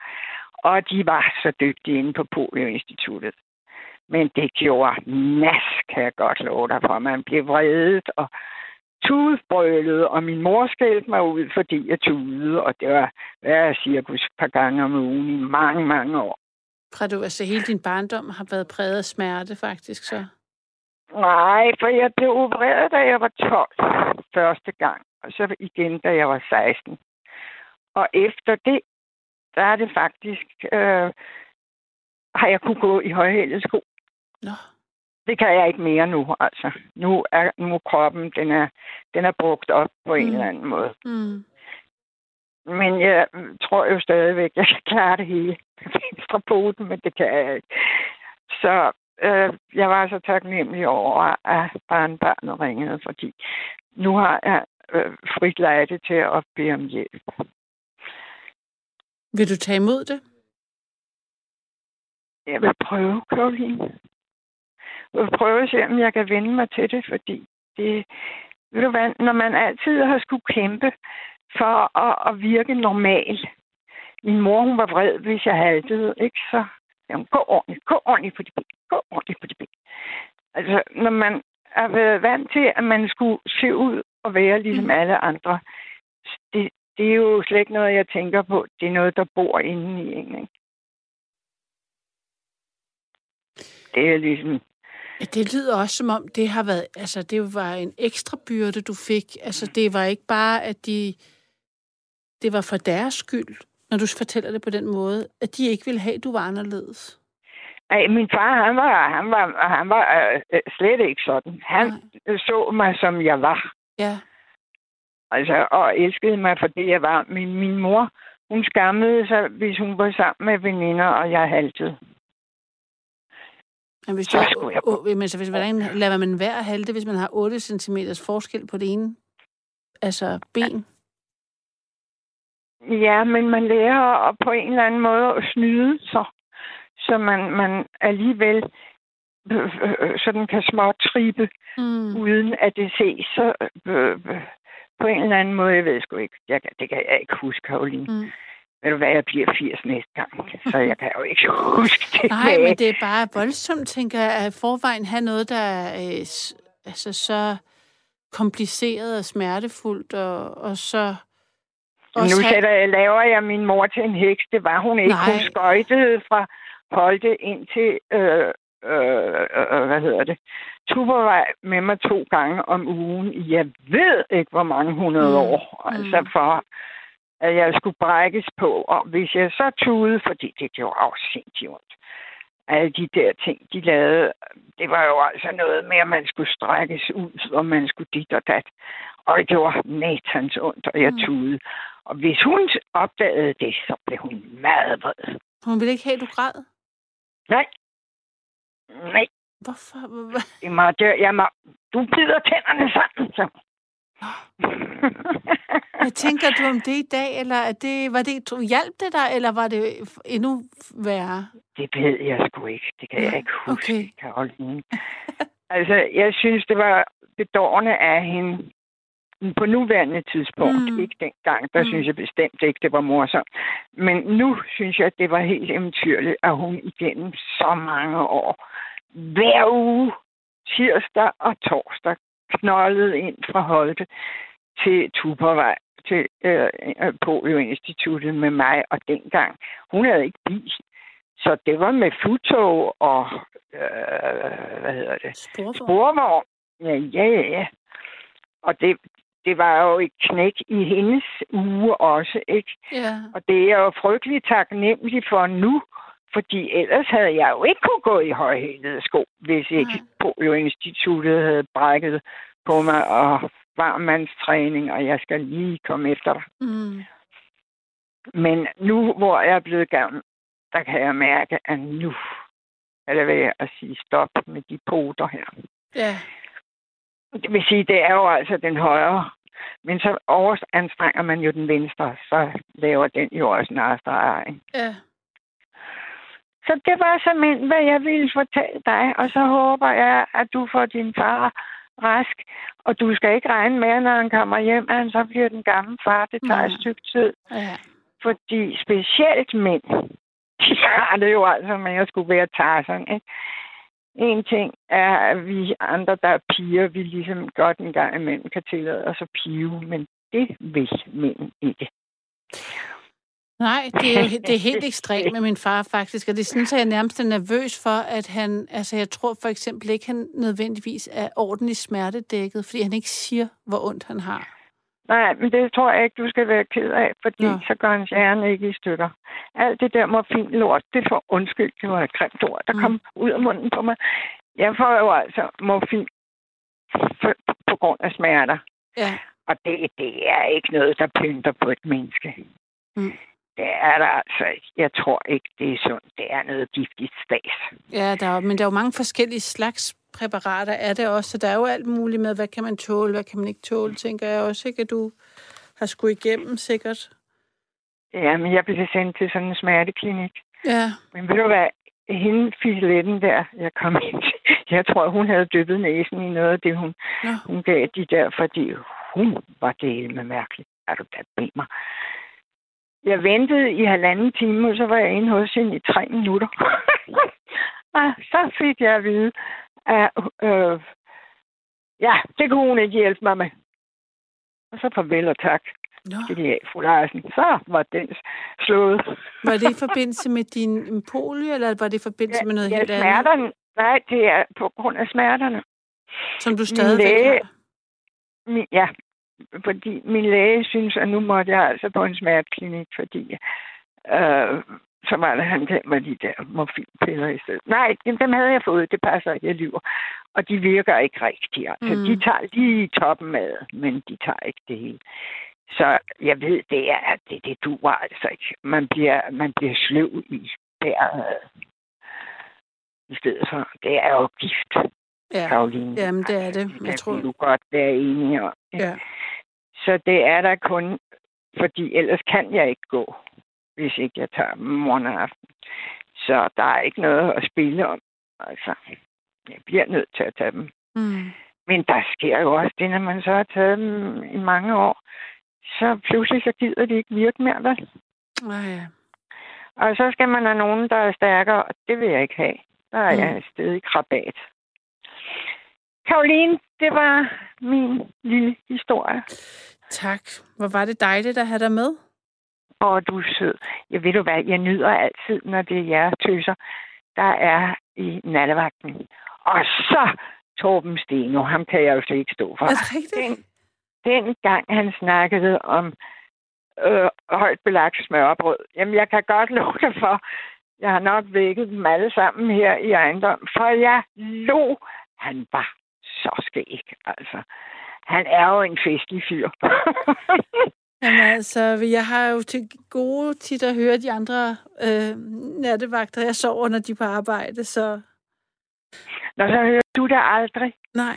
Og de var så dygtige inde på Polio-instituttet. Men det gjorde nas, kan jeg godt love dig for. Man blev vredet og tudbrølet, og min mor skældte mig ud, fordi jeg tudede, og det var hver cirkus et par gange om ugen i mange, mange år. Fra du, altså hele din barndom har været præget af smerte, faktisk, så. Nej, for jeg blev opereret, da jeg var 12 første gang, og så igen, da jeg var 16. Og efter det, der er det faktisk, øh, har jeg kunne gå i højhælede sko. Nå. Det kan jeg ikke mere nu, altså. Nu er, nu kroppen, den er, den er brugt op på en Mm. eller anden måde. Mm. Men jeg tror jo stadigvæk, jeg kan klare det hele venstre poten, men det kan jeg ikke. Så øh, jeg var så taknemmelig over, at barnbarnet ringede, fordi nu har jeg øh, frit lejde til at bede om hjælp. Vil du tage imod det? Jeg vil prøve, Karoline. Jeg vil prøve at se, om jeg kan vende mig til det, fordi det, ved du hvad, når man altid har skulle kæmpe for at, at virke normal. Min mor, hun var vred, hvis jeg haltede, ikke? Så jamen, gå ordentligt, gå ordentligt på de ben, gå ordentligt på de ben. Altså, når man er været vant til, at man skulle se ud og være ligesom mm. alle andre, det, det er jo slet ikke noget, jeg tænker på. Det er noget, der bor inde i en, ikke? Det er ligesom... Ja, det lyder også som om, det har været, altså det var en ekstra byrde, du fik. Altså det var ikke bare, at de, det var for deres skyld, når du fortæller det på den måde, at de ikke ville have, at du var anderledes. Ej, min far, han var, han var, han var øh, slet ikke sådan. Han Nej. så mig, som jeg var. Ja. Altså, og elskede mig for det, jeg var. Min, min mor, hun skammede sig, hvis hun var sammen med veninder, og jeg haltede. Men hvis, du, så skulle jeg på. Men så hvis, hvordan lader man være at halte, hvis man har 8 cm forskel på det ene altså ben? Ja, men man lærer på en eller anden måde at snyde sig, så man, man alligevel øh, øh, sådan kan småtribe, mm. uden at det ses. Så øh, på en eller anden måde, jeg ved sgu ikke, jeg, det kan jeg ikke huske, Karoline. Mm. Ved du hvad, jeg bliver 80 næste gang, så jeg kan jo ikke huske det. Nej, men det er bare voldsomt, tænker jeg, at forvejen have noget, der er øh, altså, så kompliceret og smertefuldt, og, og så... Også nu sætter jeg, laver jeg min mor til en heks. Det var hun ikke. Nej. Hun skøjtede fra Holte ind til, øh, øh, øh, hvad hedder det, Tubervej med mig to gange om ugen. Jeg ved ikke, hvor mange hundrede mm. år. Altså mm. for at jeg skulle brækkes på. Og hvis jeg så tude, fordi det gjorde også sindssygt ondt. Alle de der ting, de lavede, det var jo altså noget med, at man skulle strækkes ud, og man skulle dit og dat. Og det gjorde natans ondt, og jeg mm. tude. Og hvis hun opdagede det, så blev hun meget vred. Hun ville ikke have, at du græd? Nej. Nej. Hvorfor? Jeg må, jeg må, du bider tænderne sammen, så. Hvad tænker du om det i dag? Eller er det, var det, hjalp det dig, eller var det endnu værre? Det ved jeg sgu ikke. Det kan jeg ikke huske, okay. Karoline. altså, jeg synes, det var bedårende af hende på nuværende tidspunkt. Mm. Ikke dengang, der mm. synes jeg bestemt ikke, det var morsomt. Men nu synes jeg, at det var helt eventyrligt, at hun igennem så mange år, hver uge, tirsdag og torsdag, knoldet ind fra Holte til Tubervej til øh, øh, Polio-instituttet med mig, og dengang, hun havde ikke bil. Så det var med futtog og, øh, hvad hedder det? Sporvogn. Sporvogn. Ja, ja, ja. Og det, det var jo et knæk i hendes uge også, ikke? Ja. Og det er jeg jo frygtelig taknemmelig for nu, fordi ellers havde jeg jo ikke kunne gå i højhælede sko, hvis ikke Polio-instituttet havde brækket på mig og varmmandstræning, og jeg skal lige komme efter dig. Mm. Men nu, hvor jeg er blevet gammel, der kan jeg mærke, at nu er det ved at sige stop med de poter her. Ja. Det vil sige, det er jo altså den højre. Men så overanstrenger man jo den venstre, så laver den jo også en Ja. Så det var simpelthen, hvad jeg ville fortælle dig, og så håber jeg, at du får din far rask, og du skal ikke regne med, når han kommer hjem, at han så bliver den gamle far. Det tager mm. et stykke tid. Ja. Fordi specielt mænd, de har det jo altså med at skulle være Tarzan, ikke? En ting er, at vi andre, der er piger, vi ligesom godt en gang imellem kan tillade os at pive, men det vil mænd ikke. Nej, det er, det er helt ekstremt med min far faktisk, og det synes jeg er nærmest er nervøs for, at han, altså jeg tror for eksempel ikke, han nødvendigvis er ordentligt smertedækket, fordi han ikke siger, hvor ondt han har. Nej, men det tror jeg ikke, du skal være ked af, fordi ja. så går hans hjerne ikke i stykker. Alt det der morfin lort, det får undskyld, det var et grimt ord, der mm. kom ud af munden på mig. Jeg får jo altså morfin på grund af smerter. Ja. Og det, det er ikke noget, der pynter på et menneske. Mm. Det er der altså ikke. Jeg tror ikke, det er sundt. Det er noget giftigt stas. Ja, der er, men der er jo mange forskellige slags præparater, er det også. Så der er jo alt muligt med, hvad kan man tåle, hvad kan man ikke tåle, tænker jeg også, ikke? At du har skulle igennem, sikkert. Ja, men jeg blev sendt til sådan en smerteklinik. Ja. Men ved du hvad, hende filetten der, jeg kom ind jeg tror, hun havde dyppet næsen i noget af det, hun, ja. hun gav de der, fordi hun var det med mærkeligt. Er du da mig? Jeg ventede i halvanden time, og så var jeg inde hos hende i tre minutter. og så fik jeg at vide, at øh, ja, det kunne hun ikke hjælpe mig med. Og så farvel og tak. Nå. Til fru Larsen. Så var den slået. Var det i forbindelse med din polio, eller var det i forbindelse ja, med noget ja, helt smerterne. andet? Nej, det er på grund af smerterne. Som du stadigvæk læge, har? Min, ja, fordi min læge synes, at nu måtte jeg altså på en smerteklinik, fordi øh, så var det, han gav mig de der morfinpiller i stedet. Nej, dem havde jeg fået, det passer ikke, jeg lyver. Og de virker ikke rigtigt. Altså, mm. de tager lige toppen med, men de tager ikke det hele. Så jeg ved, det er det, det duer altså ikke. Man bliver, man bliver sløv i bæret i stedet for. Det er jo gift, ja. Karoline. Jamen, det er det. Jeg det tror... du godt være enige om. Ja. Så det er der kun, fordi ellers kan jeg ikke gå, hvis ikke jeg tager dem morgen og aften. Så der er ikke noget at spille om. Altså, jeg bliver nødt til at tage dem. Mm. Men der sker jo også det, når man så har taget dem i mange år, så pludselig så gider de ikke virke mere, vel? Ah, ja. Og så skal man have nogen, der er stærkere, og det vil jeg ikke have. Der er mm. jeg i krabat. Karoline, det var min lille historie. Tak. Hvor var det dejligt at have dig med. Og du er sød. Jeg ved du hvad, jeg nyder altid, når det er jer tøser, der er i nattevagten. Og så Torben Steno, ham kan jeg jo slet ikke stå for. Er det rigtigt? Den, den gang han snakkede om øh, højt belagt smørbrød, jamen jeg kan godt love dig for, jeg har nok vækket dem alle sammen her i ejendom, for jeg lå. Han var så skæg, altså. Han er jo en festlig fyr. Jamen altså, jeg har jo til gode tit at høre de andre øh, nattevagter, jeg sover, når de er på arbejde, så... Nå, så hører du det aldrig? Nej.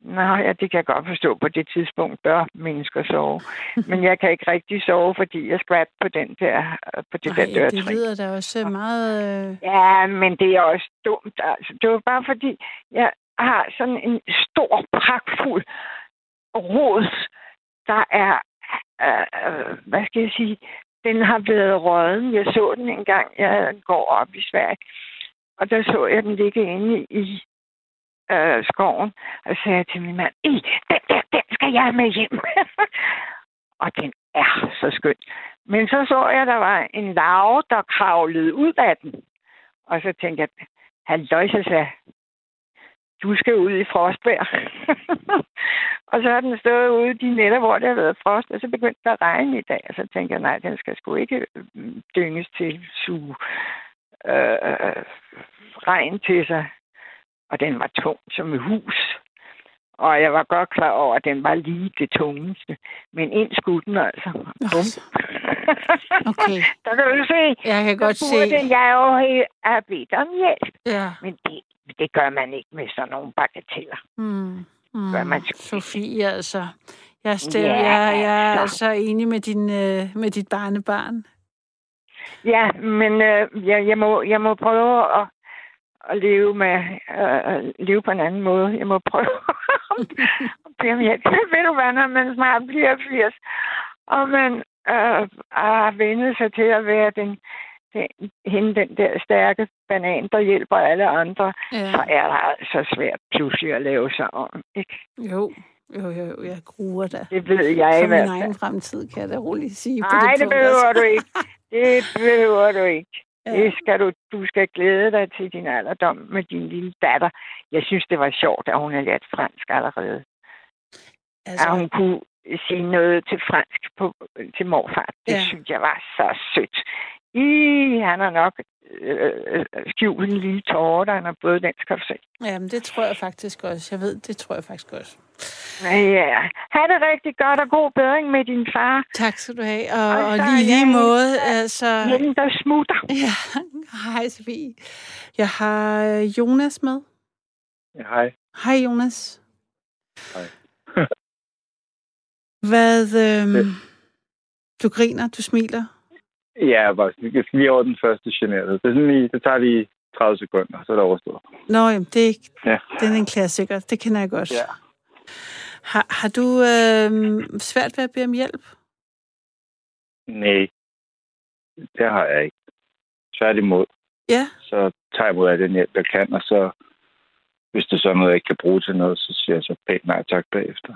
Nå, ja, det kan jeg godt forstå. På det tidspunkt bør mennesker sove. Men jeg kan ikke rigtig sove, fordi jeg skvat på den der, på det Ej, der dørtrin. det lyder da også meget... Øh... Ja, men det er også dumt. Altså, det var bare fordi, jeg har sådan en stor, pragtfuld råd, der er, øh, øh, hvad skal jeg sige, den har været røden. Jeg så den en gang, jeg går op i Sverige. Og der så jeg den ligge inde i øh, skoven, og sagde til min mand, I, den der, den skal jeg med hjem. og den er så skøn. Men så så jeg, der var en larve, der kravlede ud af den. Og så tænkte jeg, han løjser sig, du skal ud i frostbær. og så har den stået ude de nætter, hvor det har været frost, og så begyndte der at regne i dag. Og så tænkte jeg, nej, den skal sgu ikke mm, dynges til suge øh, øh, regn til sig og den var tung som et hus. Og jeg var godt klar over, at den var lige det tungeste. Men ind skulle den altså. Bum. Okay. Der kan du se. Jeg kan godt se. Den, jeg jo have bedt om hjælp. Ja. Men det, det gør man ikke med sådan nogle bagateller. Mm. Mm. Gør man Sofie, altså. Jeg, stem, ja, jeg, jeg er så enig med, din, øh, med dit barnebarn. Ja, men øh, jeg, jeg, må, jeg må prøve at at leve med øh, leve på en anden måde. Jeg må prøve om hjælp. Ved du hvad, når man snart bliver 80, og man øh, har vendet sig til at være den, den, hende, den der stærke banan, der hjælper alle andre, ja. så er det altså svært pludselig at lave sig om, ikke? Jo. Jo, jo, jo, jeg gruer da. Det ved jeg i hvert fald. min egen fremtid, kan jeg da roligt sige. Nej, det, det behøver du ikke. Det behøver du ikke. Ja. Det skal du, du skal glæde dig til din alderdom med din lille datter. Jeg synes, det var sjovt, at hun har lært fransk allerede. Altså... At hun kunne sige noget til fransk på, til morfar. Det ja. synes jeg var så sødt. I, han har nok øh, øh, skjult en lille tårer, der han har både skal du se. Jamen, det tror jeg faktisk også. Jeg ved, det tror jeg faktisk også. Ja, ha' det rigtig godt og god bedring med din far. Tak skal du have. Og, og, og lige lige måde, altså... Hende, der smutter. Ja, hej Sofie. Jeg har øh, Jonas med. Ja, hej. Hej Jonas. Hej. Hvad... Øhm, du griner, du smiler. Ja, bare lige over den første generet. Det, er sådan lige, det tager lige 30 sekunder, så er det overstået. Nå, jamen, det, er, Ja. det er en klassiker. Det kender jeg godt. Ja. Har, har du øhm, svært ved at bede om hjælp? Nej, det har jeg ikke. Tværtimod, Ja. så tager jeg mod af den hjælp, jeg kan, og så hvis det så er noget, jeg ikke kan bruge til noget, så siger jeg så pænt nej tak bagefter.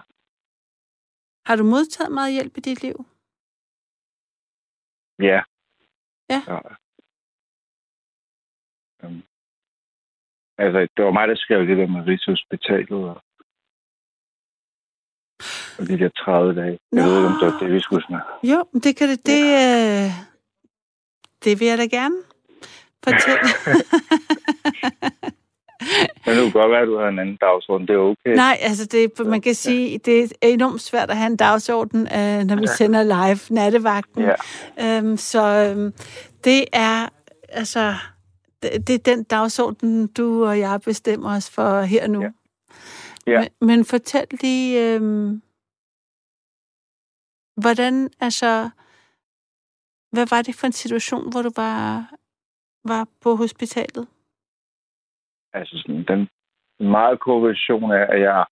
Har du modtaget meget hjælp i dit liv? Ja. Ja. ja. Um, altså, det var mig, der skrev det der med Rigshospitalet og, og de der 30 dage. Jeg Nå. ved ikke, om det var det, vi skulle snakke. Jo, men det kan det. Det, øh, det vil jeg da gerne fortælle. Men det kunne godt være, at du har en anden dagsorden. Det er okay. Nej, altså det, man kan sige, det er enormt svært at have en dagsorden, øh, når vi sender live nattevagten. Ja. Øhm, så øhm, det er altså det, det er den dagsorden, du og jeg bestemmer os for her nu. Ja. Ja. Men, men fortæl lige, øhm, hvordan, altså, hvad var det for en situation, hvor du var, var på hospitalet? Altså sådan, den meget version er, at jeg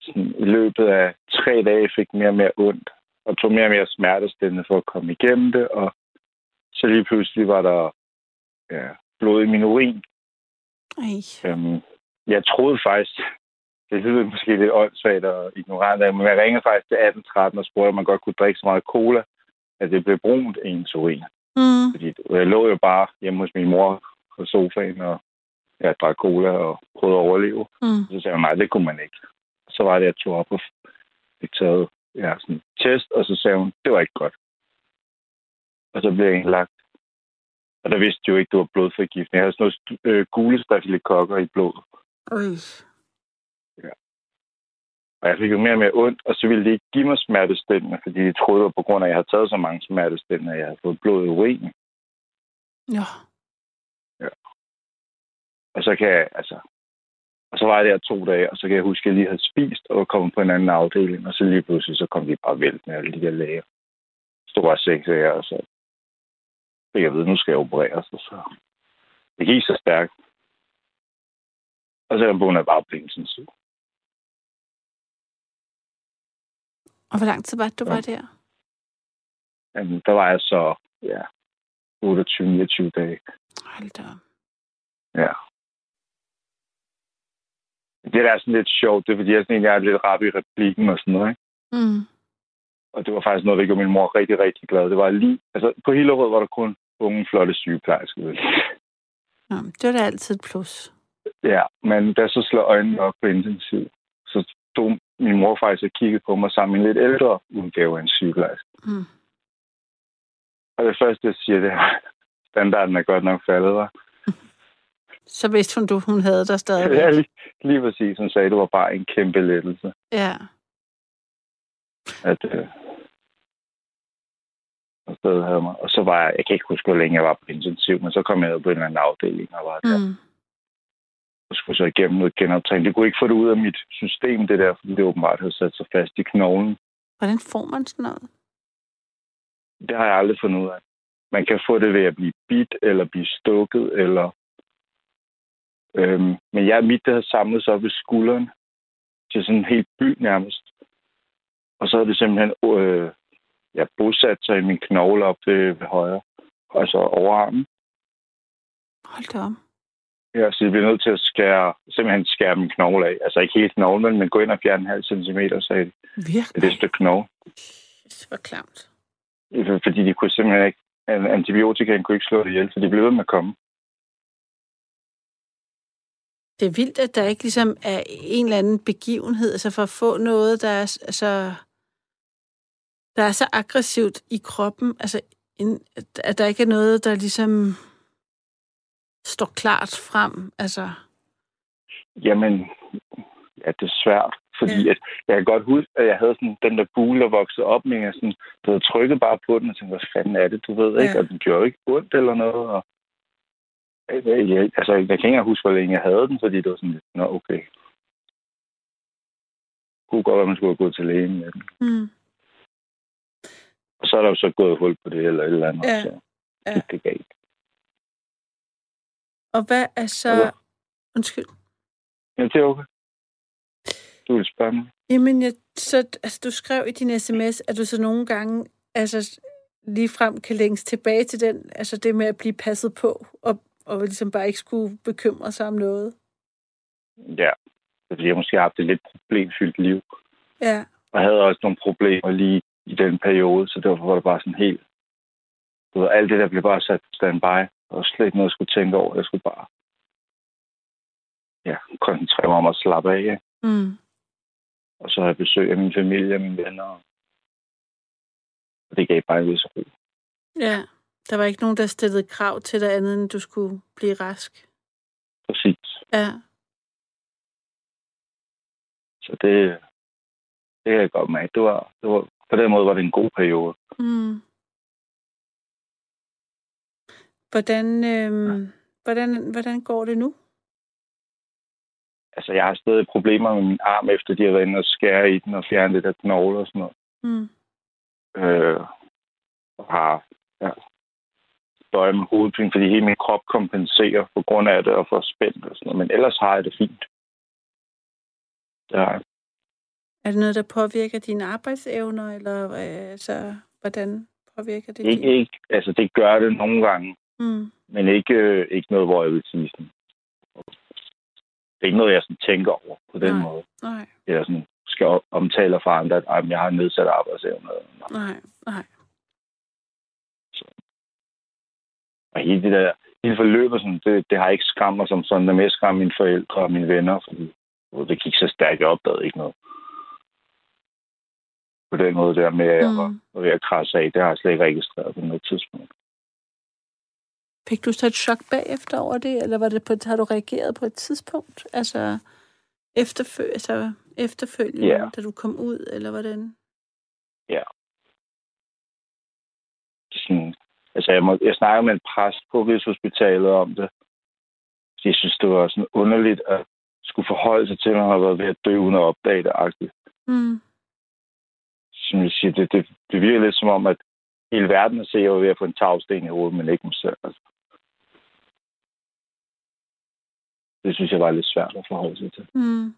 sådan, i løbet af tre dage fik mere og mere ondt, og tog mere og mere smertestillende for at komme igennem det, og så lige pludselig var der ja, blod i min urin. Ej, Øhm, jeg troede faktisk, det lyder måske lidt åndssvagt og ignorant men jeg ringede faktisk til 1813 og spurgte, om man godt kunne drikke så meget cola, at det blev brunt i ens urin. mm, Fordi jeg lå jo bare hjemme hos min mor på sofaen, og jeg drak cola og prøvede at overleve. mm, Så sagde hun, nej, det kunne man ikke. Så var det, jeg tog op og fik taget ja, sådan en test, og så sagde hun, det var ikke godt. Og så blev jeg indlagt. Og der vidste jeg jo ikke, det var blodforgiftning. Jeg havde sådan noget øh, gule stafylokokker i blodet. Øj. Og jeg fik jo mere og mere ondt, og så ville de ikke give mig smertestillende, fordi de troede, at på grund af, at jeg havde taget så mange smertestillende, at jeg havde fået blod i urinen. Ja. Og så kan jeg, altså... Og så var jeg der to dage, og så kan jeg huske, at jeg lige havde spist og var kommet på en anden afdeling, og så lige pludselig, så kom de bare vælt med alle de der læger. Så var seks af jer, og så fik jeg at vide, nu skal jeg opereres, og så... Det gik så stærkt. Og så er jeg bare på intensiv. Og hvor lang tid var det, du Ja. var der? Jamen, der var jeg så, ja, 28-29 dage. Hold da. Ja. Det der er sådan lidt sjovt, det er fordi, jeg, sådan, jeg er lidt rap i replikken og sådan noget, ikke? Mm. Og det var faktisk noget, der gjorde min mor rigtig, rigtig glad. Det var lige... Altså, på hele året var der kun unge, flotte sygeplejersker. Nå, det var da altid et plus. Ja, men da så slår øjnene op på intensiv, så stod min mor faktisk og kiggede på mig sammen med en lidt ældre udgave af en sygeplejerske. Mm. Og det første, jeg siger, det er, standarden er godt nok faldet, var. Så vidste hun, du, hun havde dig stadigvæk. Ja, lige, lige præcis. Hun sagde, det var bare en kæmpe lettelse. Ja. at øh, og så havde mig. Og så var jeg, jeg kan ikke huske, hvor længe jeg var på intensiv, men så kom jeg ned på en eller anden afdeling og var der. Mm. Og skulle så igennem noget genoptræning. Det kunne ikke få det ud af mit system, det der, fordi det åbenbart havde sat sig fast i knoglen. Hvordan får man sådan noget? Det har jeg aldrig fundet ud af. Man kan få det ved at blive bit, eller blive stukket, eller... Øhm, men jeg mit, det havde samlet sig op ved skulderen til sådan en helt by nærmest. Og så havde det simpelthen øh, ja, bosat sig i min knogle op ved, ved højre. Altså overarmen. Hold da op. Så jeg bliver nødt til at skære, simpelthen skære min knogle af. Altså ikke helt knoglen, men gå ind og fjerne en halv centimeter, de. Virkelig? Det er et stykke knogle. Det var klamt. Fordi de kunne simpelthen ikke, an- antibiotika kunne ikke slå det ihjel, så de blev ved med at komme. Det er vildt, at der ikke ligesom er en eller anden begivenhed, altså for at få noget, der er, s- altså, der er så aggressivt i kroppen, altså en, at der ikke er noget, der ligesom står klart frem. Altså, Jamen, ja, det er svært. Fordi ja. at, jeg kan godt huske, at jeg havde sådan den der bule, der voksede op med, jeg sådan, havde trykket bare på den, og tænkte, hvad fanden er det, du ved, ikke? Og den gjorde ikke ondt eller noget, og jeg, altså, jeg kan ikke engang huske, hvor længe jeg havde den, fordi det var sådan lidt, nå, okay. Det kunne godt være, man skulle have gået til lægen med den. Mm. Og så er der jo så gået hul på det, eller et eller andet, Ja. så Ja. det galt. Og hvad er så... Hvad? Undskyld. Ja, det er okay. Du vil spørge mig? Jamen, jeg, så, altså, du skrev i din sms, at du så nogle gange altså, lige frem kan længes tilbage til den, altså det med at blive passet på, og, og ligesom bare ikke skulle bekymre sig om noget. Ja. Fordi jeg måske har haft et lidt problemfyldt liv. Ja, Og havde også nogle problemer lige i den periode, så derfor var det bare sådan helt... Du ved, alt det der blev bare sat standby. Og slet ikke noget, jeg skulle tænke over. Jeg skulle bare ja, koncentrere mig om at slappe af. ikke? mm. Og så have jeg besøg af min familie og mine venner. Og det gav bare en vis ro. ja. Der var ikke nogen, der stillede krav til dig andet, end du skulle blive rask. Præcis. Ja, Så det, det kan jeg godt mærke. Det var, det var, på den måde var det en god periode. mm. Hvordan, øhm, hvordan, hvordan går det nu? Altså, jeg har stadig problemer med min arm, efter de har været inde og skære i den og fjerne lidt af knogler og sådan noget. Mm. øh, og har ja, døje med hovedpine, fordi hele min krop kompenserer på grund af det og får spændt og sådan noget. Men ellers har jeg det fint. Det har jeg. Er det noget, der påvirker dine arbejdsevner, eller øh, altså, hvordan påvirker det Ikke, din? ikke, altså, det gør det nogle gange, Mm. men ikke, øh, ikke noget, hvor jeg vil sige sådan. Det er ikke noget, jeg sådan tænker over på den Nej. måde. Nej, Jeg sådan skal omtale for andre, at "Ej, men jeg har nedsat arbejdsevne. nej, nej. Og hele det der, hele forløbet, sådan, det, det har ikke skræmt mig som sådan, det mest skræmt mine forældre og mine venner, fordi det gik så stærkt, jeg opdagede ikke noget. På den måde der med, at jeg Mm. var ved at krasse af, det har jeg slet ikke registreret på noget tidspunkt. Fik du så et chok bagefter over det, eller var det på, har du reageret på et tidspunkt? Altså, efterfø, altså efterfølgende, Ja. da du kom ud, eller hvordan? Sådan, altså, jeg, må, jeg snakker med en præst på Rigshospitalet om det. Jeg synes, det var sådan underligt at skulle forholde sig til, at man har været ved at dø uden at opdage det. -agtigt. Mm. Som jeg siger, det, det, det virker lidt som om, at hele verden ser jo ved at få en tagsten i hovedet, men ikke mig selv. Altså. Det synes jeg var lidt svært at forholde sig til. Mm.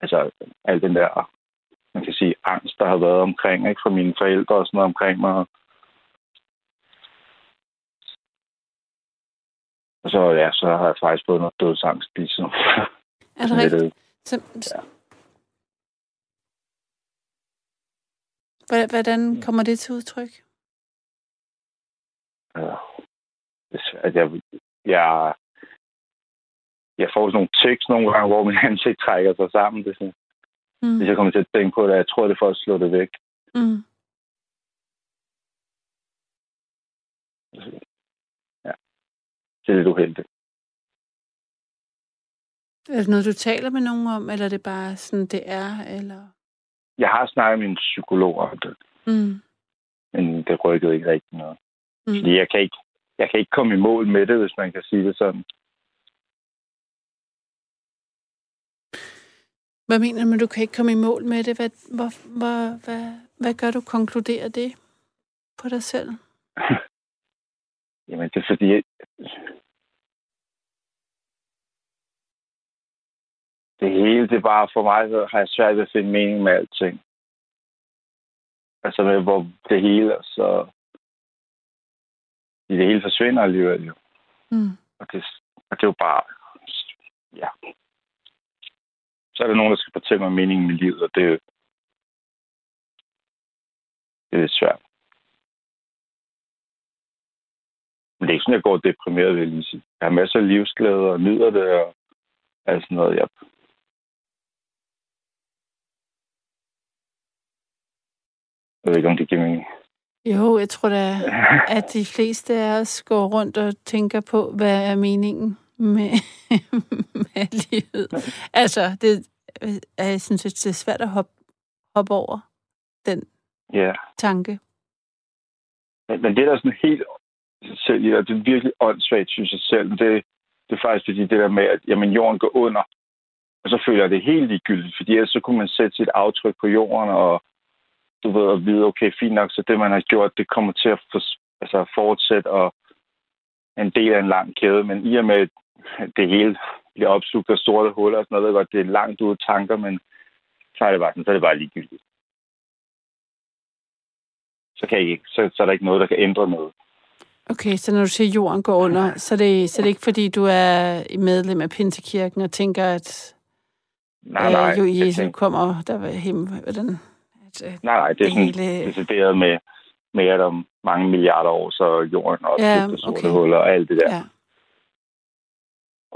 Altså, al den der, man kan sige, angst, der har været omkring, ikke, fra mine forældre og sådan noget omkring mig. Og så, ja, så har jeg faktisk fået noget dødsangst, ligesom. Er det rigtigt? Så, Ja. Hvordan- Hvordan kommer det til udtryk? er svært. Jeg, jeg, jeg får sådan nogle tekst nogle gange, hvor min ansigt trækker sig sammen. Det er sådan, Mm. hvis jeg kommer til at tænke på det, jeg tror, det er for at slå det væk. Mm. Ja. Det er lidt uheldigt. Er det noget, du taler med nogen om, eller er det bare sådan, det er? Eller? Jeg har snakket med en psykolog om det, Mm. men det rykkede ikke rigtig noget. Mm. Fordi jeg kan ikke, jeg kan ikke komme i mål med det, hvis man kan sige det sådan. Hvad mener du du kan ikke komme i mål med det? Hvad, hvor, hvor, hvad, hvad gør du? Konkluderer det på dig selv? Jamen, det er fordi, jeg... det hele, det er bare for mig, så har jeg svært ved at finde mening med alting. Altså med, hvor det hele, så... Det hele forsvinder alligevel jo. Mm. Og det, og det er jo bare... Ja. Så er der nogen, der skal fortælle mig meningen med livet, og det, er- det er lidt svært. Men det er ikke sådan, jeg går deprimeret, vil jeg lige sige. Jeg har masser af livsglæde og nyder det, og alt sådan noget. Jeg... jeg ved ikke, om det giver mening. Jo, jeg tror da, at de fleste af os går rundt og tænker på, hvad er meningen med, med livet. Altså, det, er jeg synes, det er svært at hoppe, hoppe over den Ja. tanke. Men, men det er da sådan helt selv, ja, det er virkelig åndssvagt, synes jeg selv. Det, det er faktisk fordi det der med, at jamen, jorden går under, og så føler jeg det helt ligegyldigt, fordi ellers så kunne man sætte sit aftryk på jorden, og du ved, at vide, okay, fint nok, så det, man har gjort, det kommer til at for, altså, fortsætte og en del af en lang kæde, men i og med, at det hele bliver opslugt af sorte huller og sådan noget, godt, det er langt ude tanker, men så er det bare, sådan, så er det bare ligegyldigt. Så, kan jeg ikke, så, så er der ikke noget, der kan ændre noget. Okay, så når du siger, at jorden går under, så er det, så er det ikke, fordi du er medlem af Pinsekirken og tænker, at Nej, nej. øh, jo jeg Jesus tænker- kommer der var himmel, hvordan, at, Nej, nej, det er det sådan hele- decideret med, med, at om mange milliarder år, så er jorden også Ja, ja, sorte okay. huller og alt det der. ja.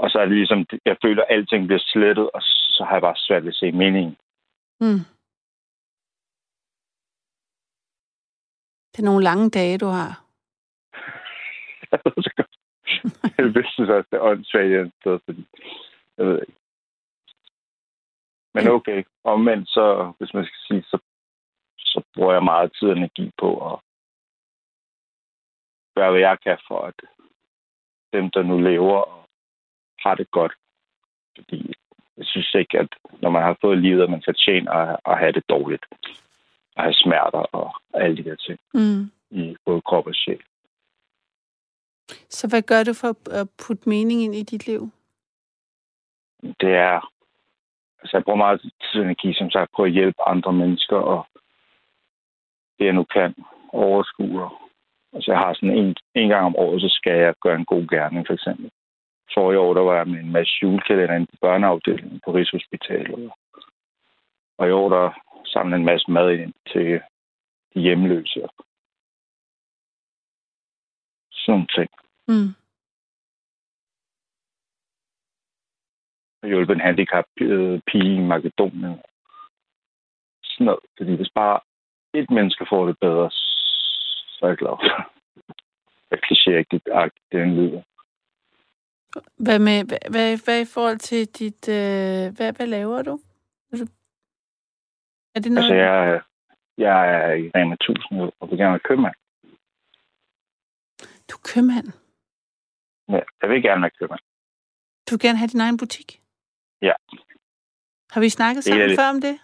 Og så er det ligesom, jeg føler, at alting bliver slettet, og så har jeg bare svært ved at se meningen. Mm. Det er nogle lange dage, du har. Jeg ved så godt. Jeg vidste så også, det er åndssvagt et eller andet sted, fordi jeg ved ikke. Men okay, omvendt så, hvis man skal sige, så, så bruger jeg meget tid og energi på at gøre, hvad jeg kan for, at dem, der nu lever og har det godt. Fordi jeg synes ikke, at når man har fået livet, at man fortjener at, at have det dårligt. At have smerter og alle de der ting Mm. i både krop og sjæl. Så hvad gør du for at- putte mening ind i dit liv? det er... Altså, jeg bruger meget tid og energi, som sagt, på at hjælpe andre mennesker, og det, jeg nu kan, overskue. Altså, jeg har sådan en, en gang om året, så skal jeg gøre en god gerning, for eksempel. For i år, der var jeg med en masse julekalender inde på børneafdelingen på Rigshospitalet. Og i år, der samlede en masse mad ind til de hjemløse. Sådan ting. Mm. og hjulpet en handicappet pige i Makedonien. Sådan noget. Fordi hvis bare et menneske får det bedre, så er jeg glad. Jeg klichéagtigt den lyder. Hvad, med, hvad, hvad, hvad i forhold til dit... Øh, hvad, hvad laver du? Er, det noget? Altså, jeg, er- jeg er i Rema 1000 og vil gerne være købmand. Du er købmand. Ja, jeg vil gerne være købmand. Du vil gerne have din egen butik? Ja. Har vi snakket sammen det. før om det?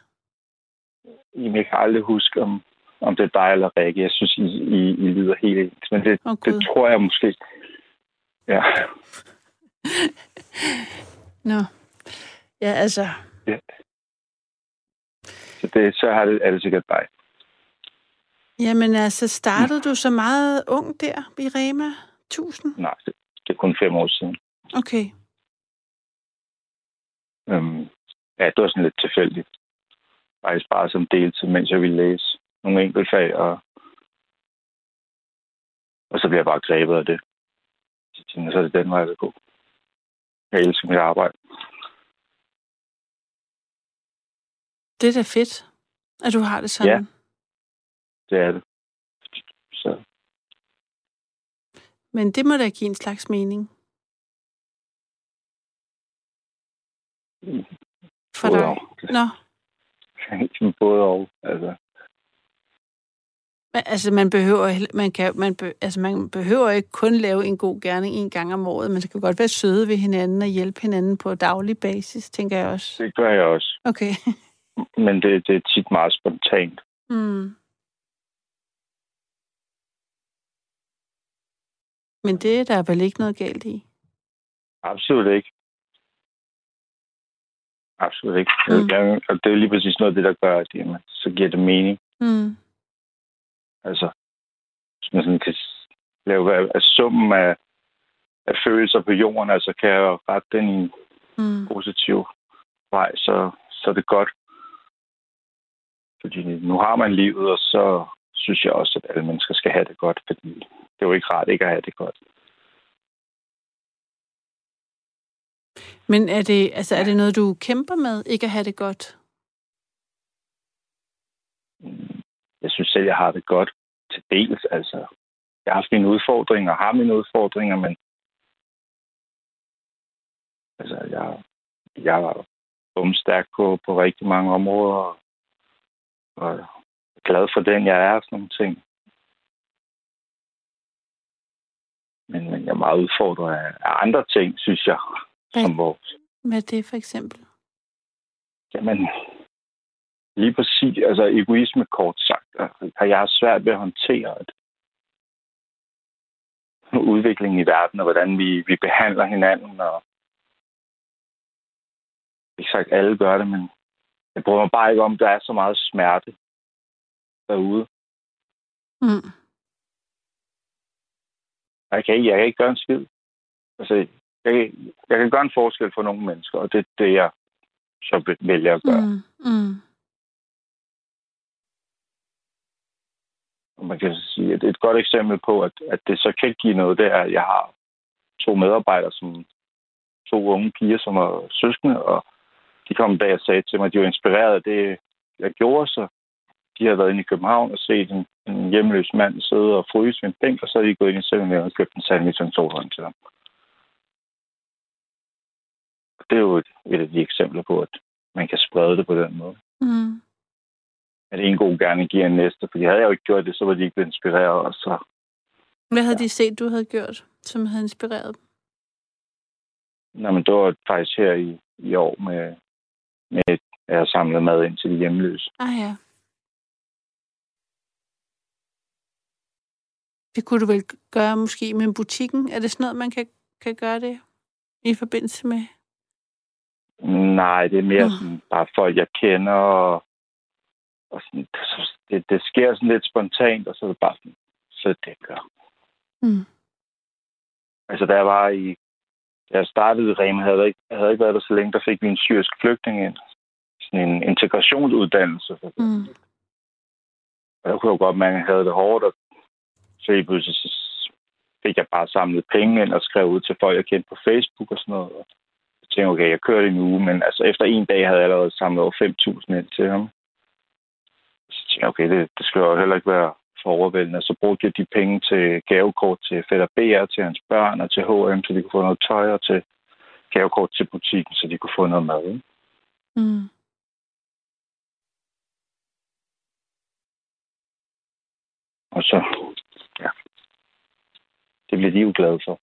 Jamen, Jeg kan aldrig huske, om, om det er dig eller Rikke. Jeg synes, I, I, I lyder helt ens. Men det, Åh, det tror jeg måske... Ja, Nå. Ja, altså... så, det, så har det, er det sikkert dig. Jamen altså, startede du så meget ung der i Rema 1000? Nej, det, det er kun fem år siden. Okay. Øhm, ja, det var sådan lidt tilfældigt. Faktisk bare som deltid, mens jeg ville læse nogle enkeltfag, og, og så blev jeg bare grebet af det. Så tænkte jeg, så er det den vej, jeg vil gå. Jeg elsker mit arbejde. Det er da fedt, at du har det sådan. Ja. Det er det. Så Men det må da give en slags mening for både dig. Nå, både og. Altså, men, altså man behøver, man, kan, man, be, altså man behøver ikke kun lave en god gerning en gang om året. Man skal godt være søde ved hinanden og hjælpe hinanden på daglig basis, tænker jeg også. det gør jeg også. Okay. Men det, det er tit meget spontant. Mm. Men det er der vel ikke noget galt i? Absolut ikke. Absolut ikke. Mm. Jeg, og det er lige præcis noget af det, der gør, at jamen, så giver det mening. Mm. Altså, hvis man sådan kan lave af summen af, af følelser på jorden, altså kan jeg rette den i en Mm. positiv vej, så, så er det godt. Fordi nu har man livet, og så synes jeg også, at alle mennesker skal have det godt, fordi det er jo ikke rart ikke at have det godt. Men er det, altså, er det noget, du kæmper med, ikke at have det godt? Mm, Jeg synes selv, jeg har det godt til dels. Altså, jeg har haft mine udfordringer, og har mine udfordringer, men altså, jeg, jeg stærk på, på rigtig mange områder. Og glad for den, jeg er, sådan nogle ting. Men, men jeg er meget udfordret af, af andre ting, synes jeg. Hvad, som vores. hvad er det for eksempel? Jamen, lige præcis, altså egoisme kort sagt, har jeg svært ved at håndtere at udviklingen i verden, og hvordan vi, vi behandler hinanden, og ikke sagt alle gør det, men jeg bryder mig bare ikke om, at der er så meget smerte derude. Mm. Jeg kan, ikke, jeg kan ikke gøre en skid. Altså, jeg, kan, jeg kan gøre en forskel for nogle mennesker, og det er det, jeg så vælger at gøre. Mm. Mm. Man kan sige, at et godt eksempel på, at, at det så kan give noget, det er, at jeg har to medarbejdere, som to unge piger, som er søskende, og de kom en dag og sagde til mig, at de var inspireret af det, jeg gjorde, så de havde været inde i København og set en, en hjemløs mand sidde og fryse ved en bænk, og så havde de gået ind i 7 og købt en sandwich og en solhånd til ham. Det er jo et, et af de eksempler på, at man kan sprede det på den måde. Mm. At en god gerne giver en næste, fordi havde jeg jo ikke gjort det, så var de ikke blevet inspireret, og så... Hvad havde ja. de set, du havde gjort, som havde inspireret dem? Nå, men det var faktisk her i, i år med, med at jeg har samlet mad ind til de hjemløse. Ah ja. Det kunne du vel gøre måske med butikken? Er det sådan noget, man kan, kan gøre det i forbindelse med? Nej, det er mere Nå. sådan, bare folk, jeg kender, og, og sådan, det, det sker sådan lidt spontant, og så er det bare sådan, så det gør. Mm. Altså, jeg var i... Da jeg startede i Rema, havde jeg ikke, jeg havde ikke været der så længe, der fik vi en syrisk flygtning ind. Sådan en integrationsuddannelse. Mm. Og jeg kunne jo godt mærke, at jeg havde det hårdt, og så lige pludselig så fik jeg bare samlet penge ind og skrev ud til folk, jeg kendte på Facebook og sådan noget. Og jeg tænkte, okay, jeg kørte en uge, men altså efter en dag havde jeg allerede samlet over 5.000 ind til ham. Tænkte okay, det, det skal jo heller ikke være for overvældende. Så brugte jeg de penge til gavekort til Fætter BR, til hans børn og til H&M, så de kunne få noget tøj, og til gavekort til butikken, så de kunne få noget mad. ikke? Mm. Og så, ja, det bliver de jo glade for.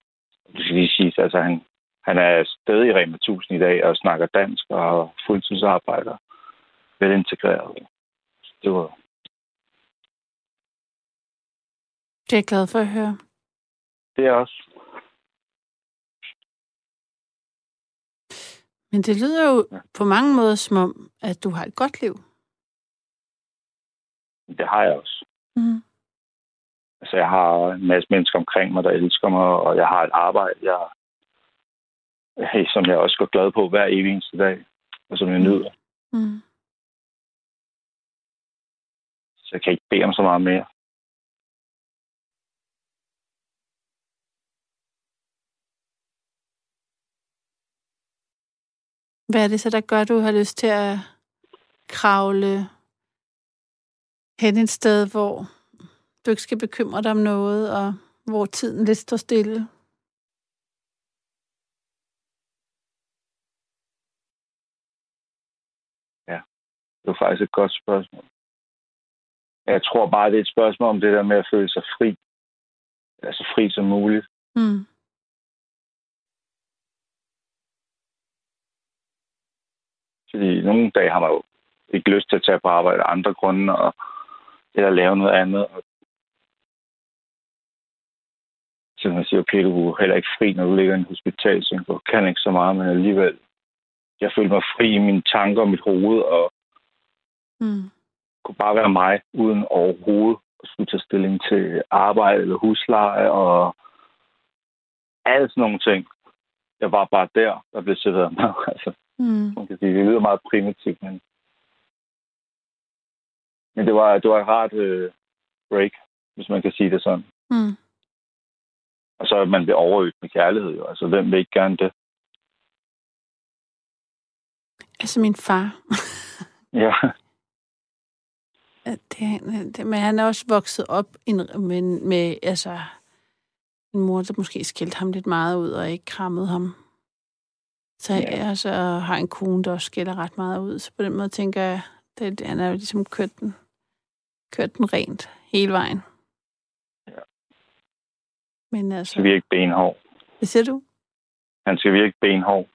Det skal lige sige, altså han, han er stadig i Rema 1000 i dag og snakker dansk og fuldtidsarbejder. Vel integreret. Det var, Det er jeg glad for at høre. det er også. Men det lyder jo på mange måder som om, at du har et godt liv. Det har jeg også. Mm. Altså, jeg har en masse mennesker omkring mig, der elsker mig, og jeg har et arbejde, jeg, hey, som jeg også går glad på hver evig eneste dag, og som jeg nyder. Mm. Jeg kan ikke bede om så meget mere. Hvad er det så, der gør, at du har lyst til at kravle hen et sted, hvor du ikke skal bekymre dig om noget, og hvor tiden lidt står stille? Det er faktisk et godt spørgsmål. Jeg tror bare, det er et spørgsmål om det der med at føle sig fri. Altså fri som muligt. Mm. Fordi nogle dage har man jo ikke lyst til at tage på arbejde af andre grunde, og, eller lave noget andet. Og så man siger, okay, du er heller ikke fri, når du ligger i en hospitalseng, du kan ikke så meget, men alligevel, jeg føler mig fri i mine tanker og mit hoved, og Mm. Kunne bare være mig, uden overhovedet at skulle tage stilling til arbejde eller husleje, og alle sådan nogle ting. Jeg var bare der, der blev serveret mad. Altså, Mm. man kan sige, det lyder meget primitivt, men, men det, var, det var et rart øh, break, hvis man kan sige det sådan. Mm. Og så at man bliver overødt med kærlighed, jo. Altså, hvem vil ikke gerne det? Altså min far. Ja, det, han- det, men han er også vokset op med, med altså, en mor, der måske skældte ham lidt meget ud og ikke krammede ham Så ja. jeg så har en kone, der også skiller ret meget ud. Så på den måde tænker jeg, at han er jo ligesom kørt den, kørt den rent hele vejen. Ja. Men altså... Skal vi ikke benhård? Hvad siger du? Han skal virke benhård.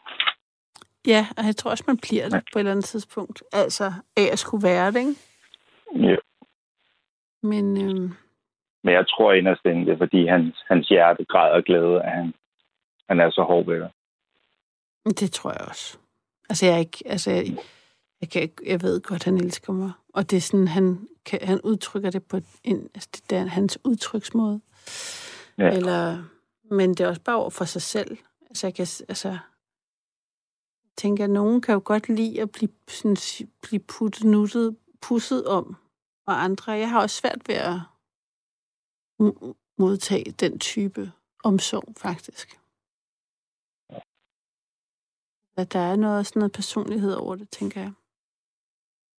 Ja, og jeg tror også, man bliver det ja. på et eller andet tidspunkt. Altså, af at skulle være det, ikke? Ja. Men, øhm, Men jeg tror inderst inde, det er, fordi hans, hans hjerte græder glæde, at han, han er så hård ved dig. det tror jeg også. Altså, jeg er ikke... Altså, jeg, jeg, kan, jeg ved godt, han elsker mig. Og det er sådan, han, kan, han udtrykker det på en, altså, det er hans udtryksmåde. Ja. Eller, men det er også bare over for sig selv. Altså, jeg kan, altså, tænker, at nogen kan jo godt lide at blive, sådan, blive puttet, nuttet, pusset om, og andre. Jeg har også svært ved at modtage den type omsorg, faktisk. At der er noget, sådan noget personlighed over det, tænker jeg.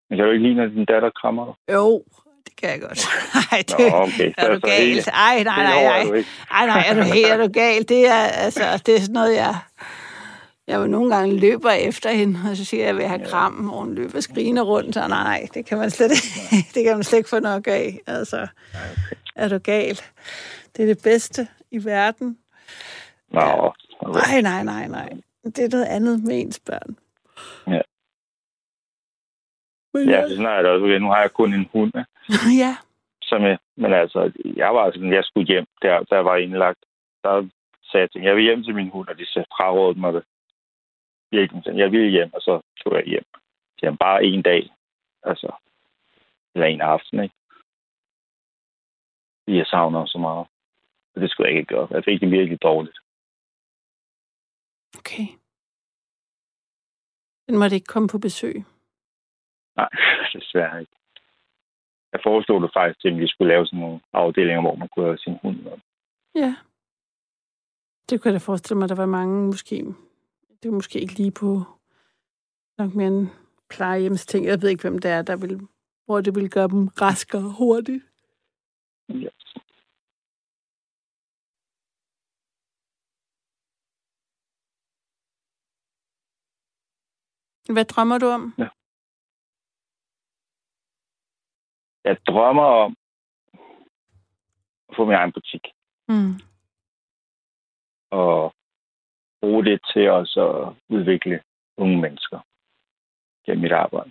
Men kan du ikke lide, når din datter krammer dig? Jo, det kan jeg godt. Nej, det Nå, okay. er du galt. Ej, nej, nej, er nej. Ej, nej, er du helt, er du galt? Det er, altså, det er sådan noget, jeg... Jeg jo nogle gange løber efter hende, og så siger jeg, at jeg vil have kram, og hun løber skrigende rundt, så nej, nej, det kan man slet ikke, det kan man slet ikke få nok af. Altså, er du gal? Det er det bedste i verden. Nå, okay. Nej, nej, nej, nej. Det er noget andet med ens børn. Ja. Men, ja, sådan er det også. Okay, Nu har jeg kun en hund, ja. som jeg, men altså, jeg var sådan, jeg skulle hjem, der, der var indlagt. Der sagde jeg, hende, jeg vil hjem til min hund, og de frarådede mig det. Virkelig, sådan, jeg ville hjem, og så tog jeg hjem. Jeg bare en dag, altså, eller en aften, ikke? Fordi jeg savner så meget. Og det skulle jeg ikke gøre. Jeg fik det virkelig dårligt. Okay. Den måtte ikke komme på besøg. Nej, desværre ikke. Jeg foreslog det faktisk til, at vi skulle lave sådan nogle afdelinger, hvor man kunne have sin hund med. Ja. Det kunne jeg da forestille mig, der var mange måske... Det var måske ikke lige på nok mere en plejehjemsting. Jeg ved ikke, hvem det er, der vil, hvor det vil gøre dem raskere hurtigt. Ja. Hvad drømmer du om? Jeg drømmer om at få min egen butik. Mm. og bruge det til også at udvikle unge mennesker gennem mit arbejde.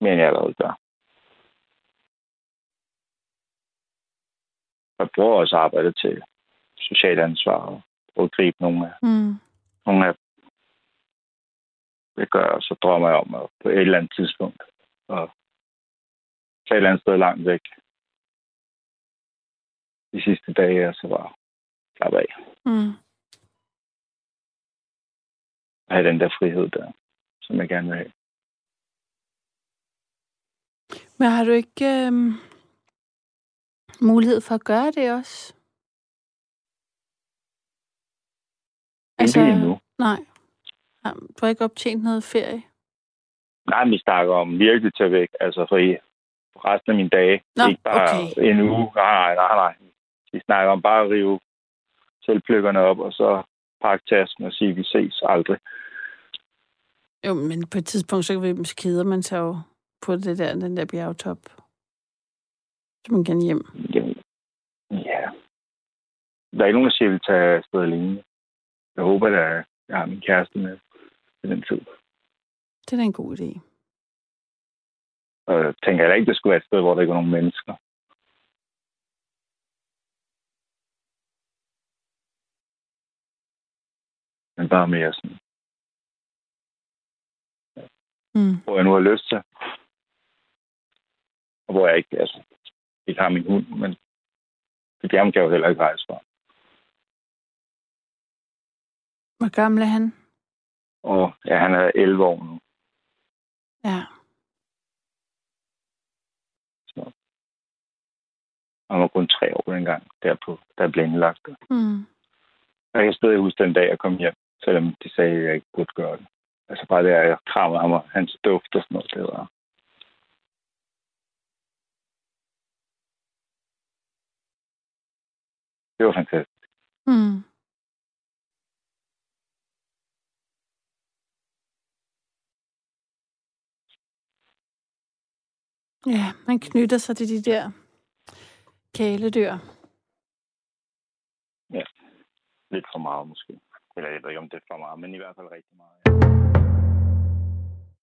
Mere end jeg allerede gør. Jeg bruger også arbejdet til socialt ansvar og at gribe nogle af, Mm. nogle af det gør jeg, og så drømmer jeg om at på et eller andet tidspunkt og tage et eller andet sted langt væk de sidste dage, og så bare slappe af. Mm. Og have den der frihed der, som jeg gerne vil have. Men har du ikke øhm, mulighed for at gøre det også? Altså, ikke endnu. Nej. Nej, Du har ikke optjent noget ferie? Nej, vi snakker om virkelig tage væk, altså for, i, for resten af mine dage. Nå, ikke bare okay. en uge. Nej, nej, nej. Vi snakker om bare at rive selvpløkkerne op, og så pakke tasken og sige, at vi ses aldrig. Jo, men på et tidspunkt, så keder man sig jo på det der, den der bjergtop. Så man kan hjem. Jamen, ja. Der er ikke nogen, der siger, at vi tager afsted alene. Jeg håber, at jeg har min kæreste med i den tid. Det er da en god idé. Og jeg tænker heller ikke, det skulle være et sted, hvor der ikke er nogen mennesker. Men bare mere sådan, Mm. hvor jeg nu har lyst til. Og hvor jeg ikke, altså, ikke har min hund, men det kan jeg jo heller ikke rejse fra. Hvor gammel er han? Og ja, han er 11 år nu. Ja. Han var kun tre år dengang, derpå, der blev indlagt. Mm. Jeg kan stadig huske den dag, jeg kom hjem, selvom de sagde, at jeg ikke burde gøre det. Altså bare det, at jeg krammede ham og hans duft og sådan noget, det var... Det var fantastisk. Mm. Ja, man knytter sig til de der kæledyr. Ja, lidt for meget måske. Eller jeg ved ikke, om det er for meget, men i hvert fald rigtig meget. Ja.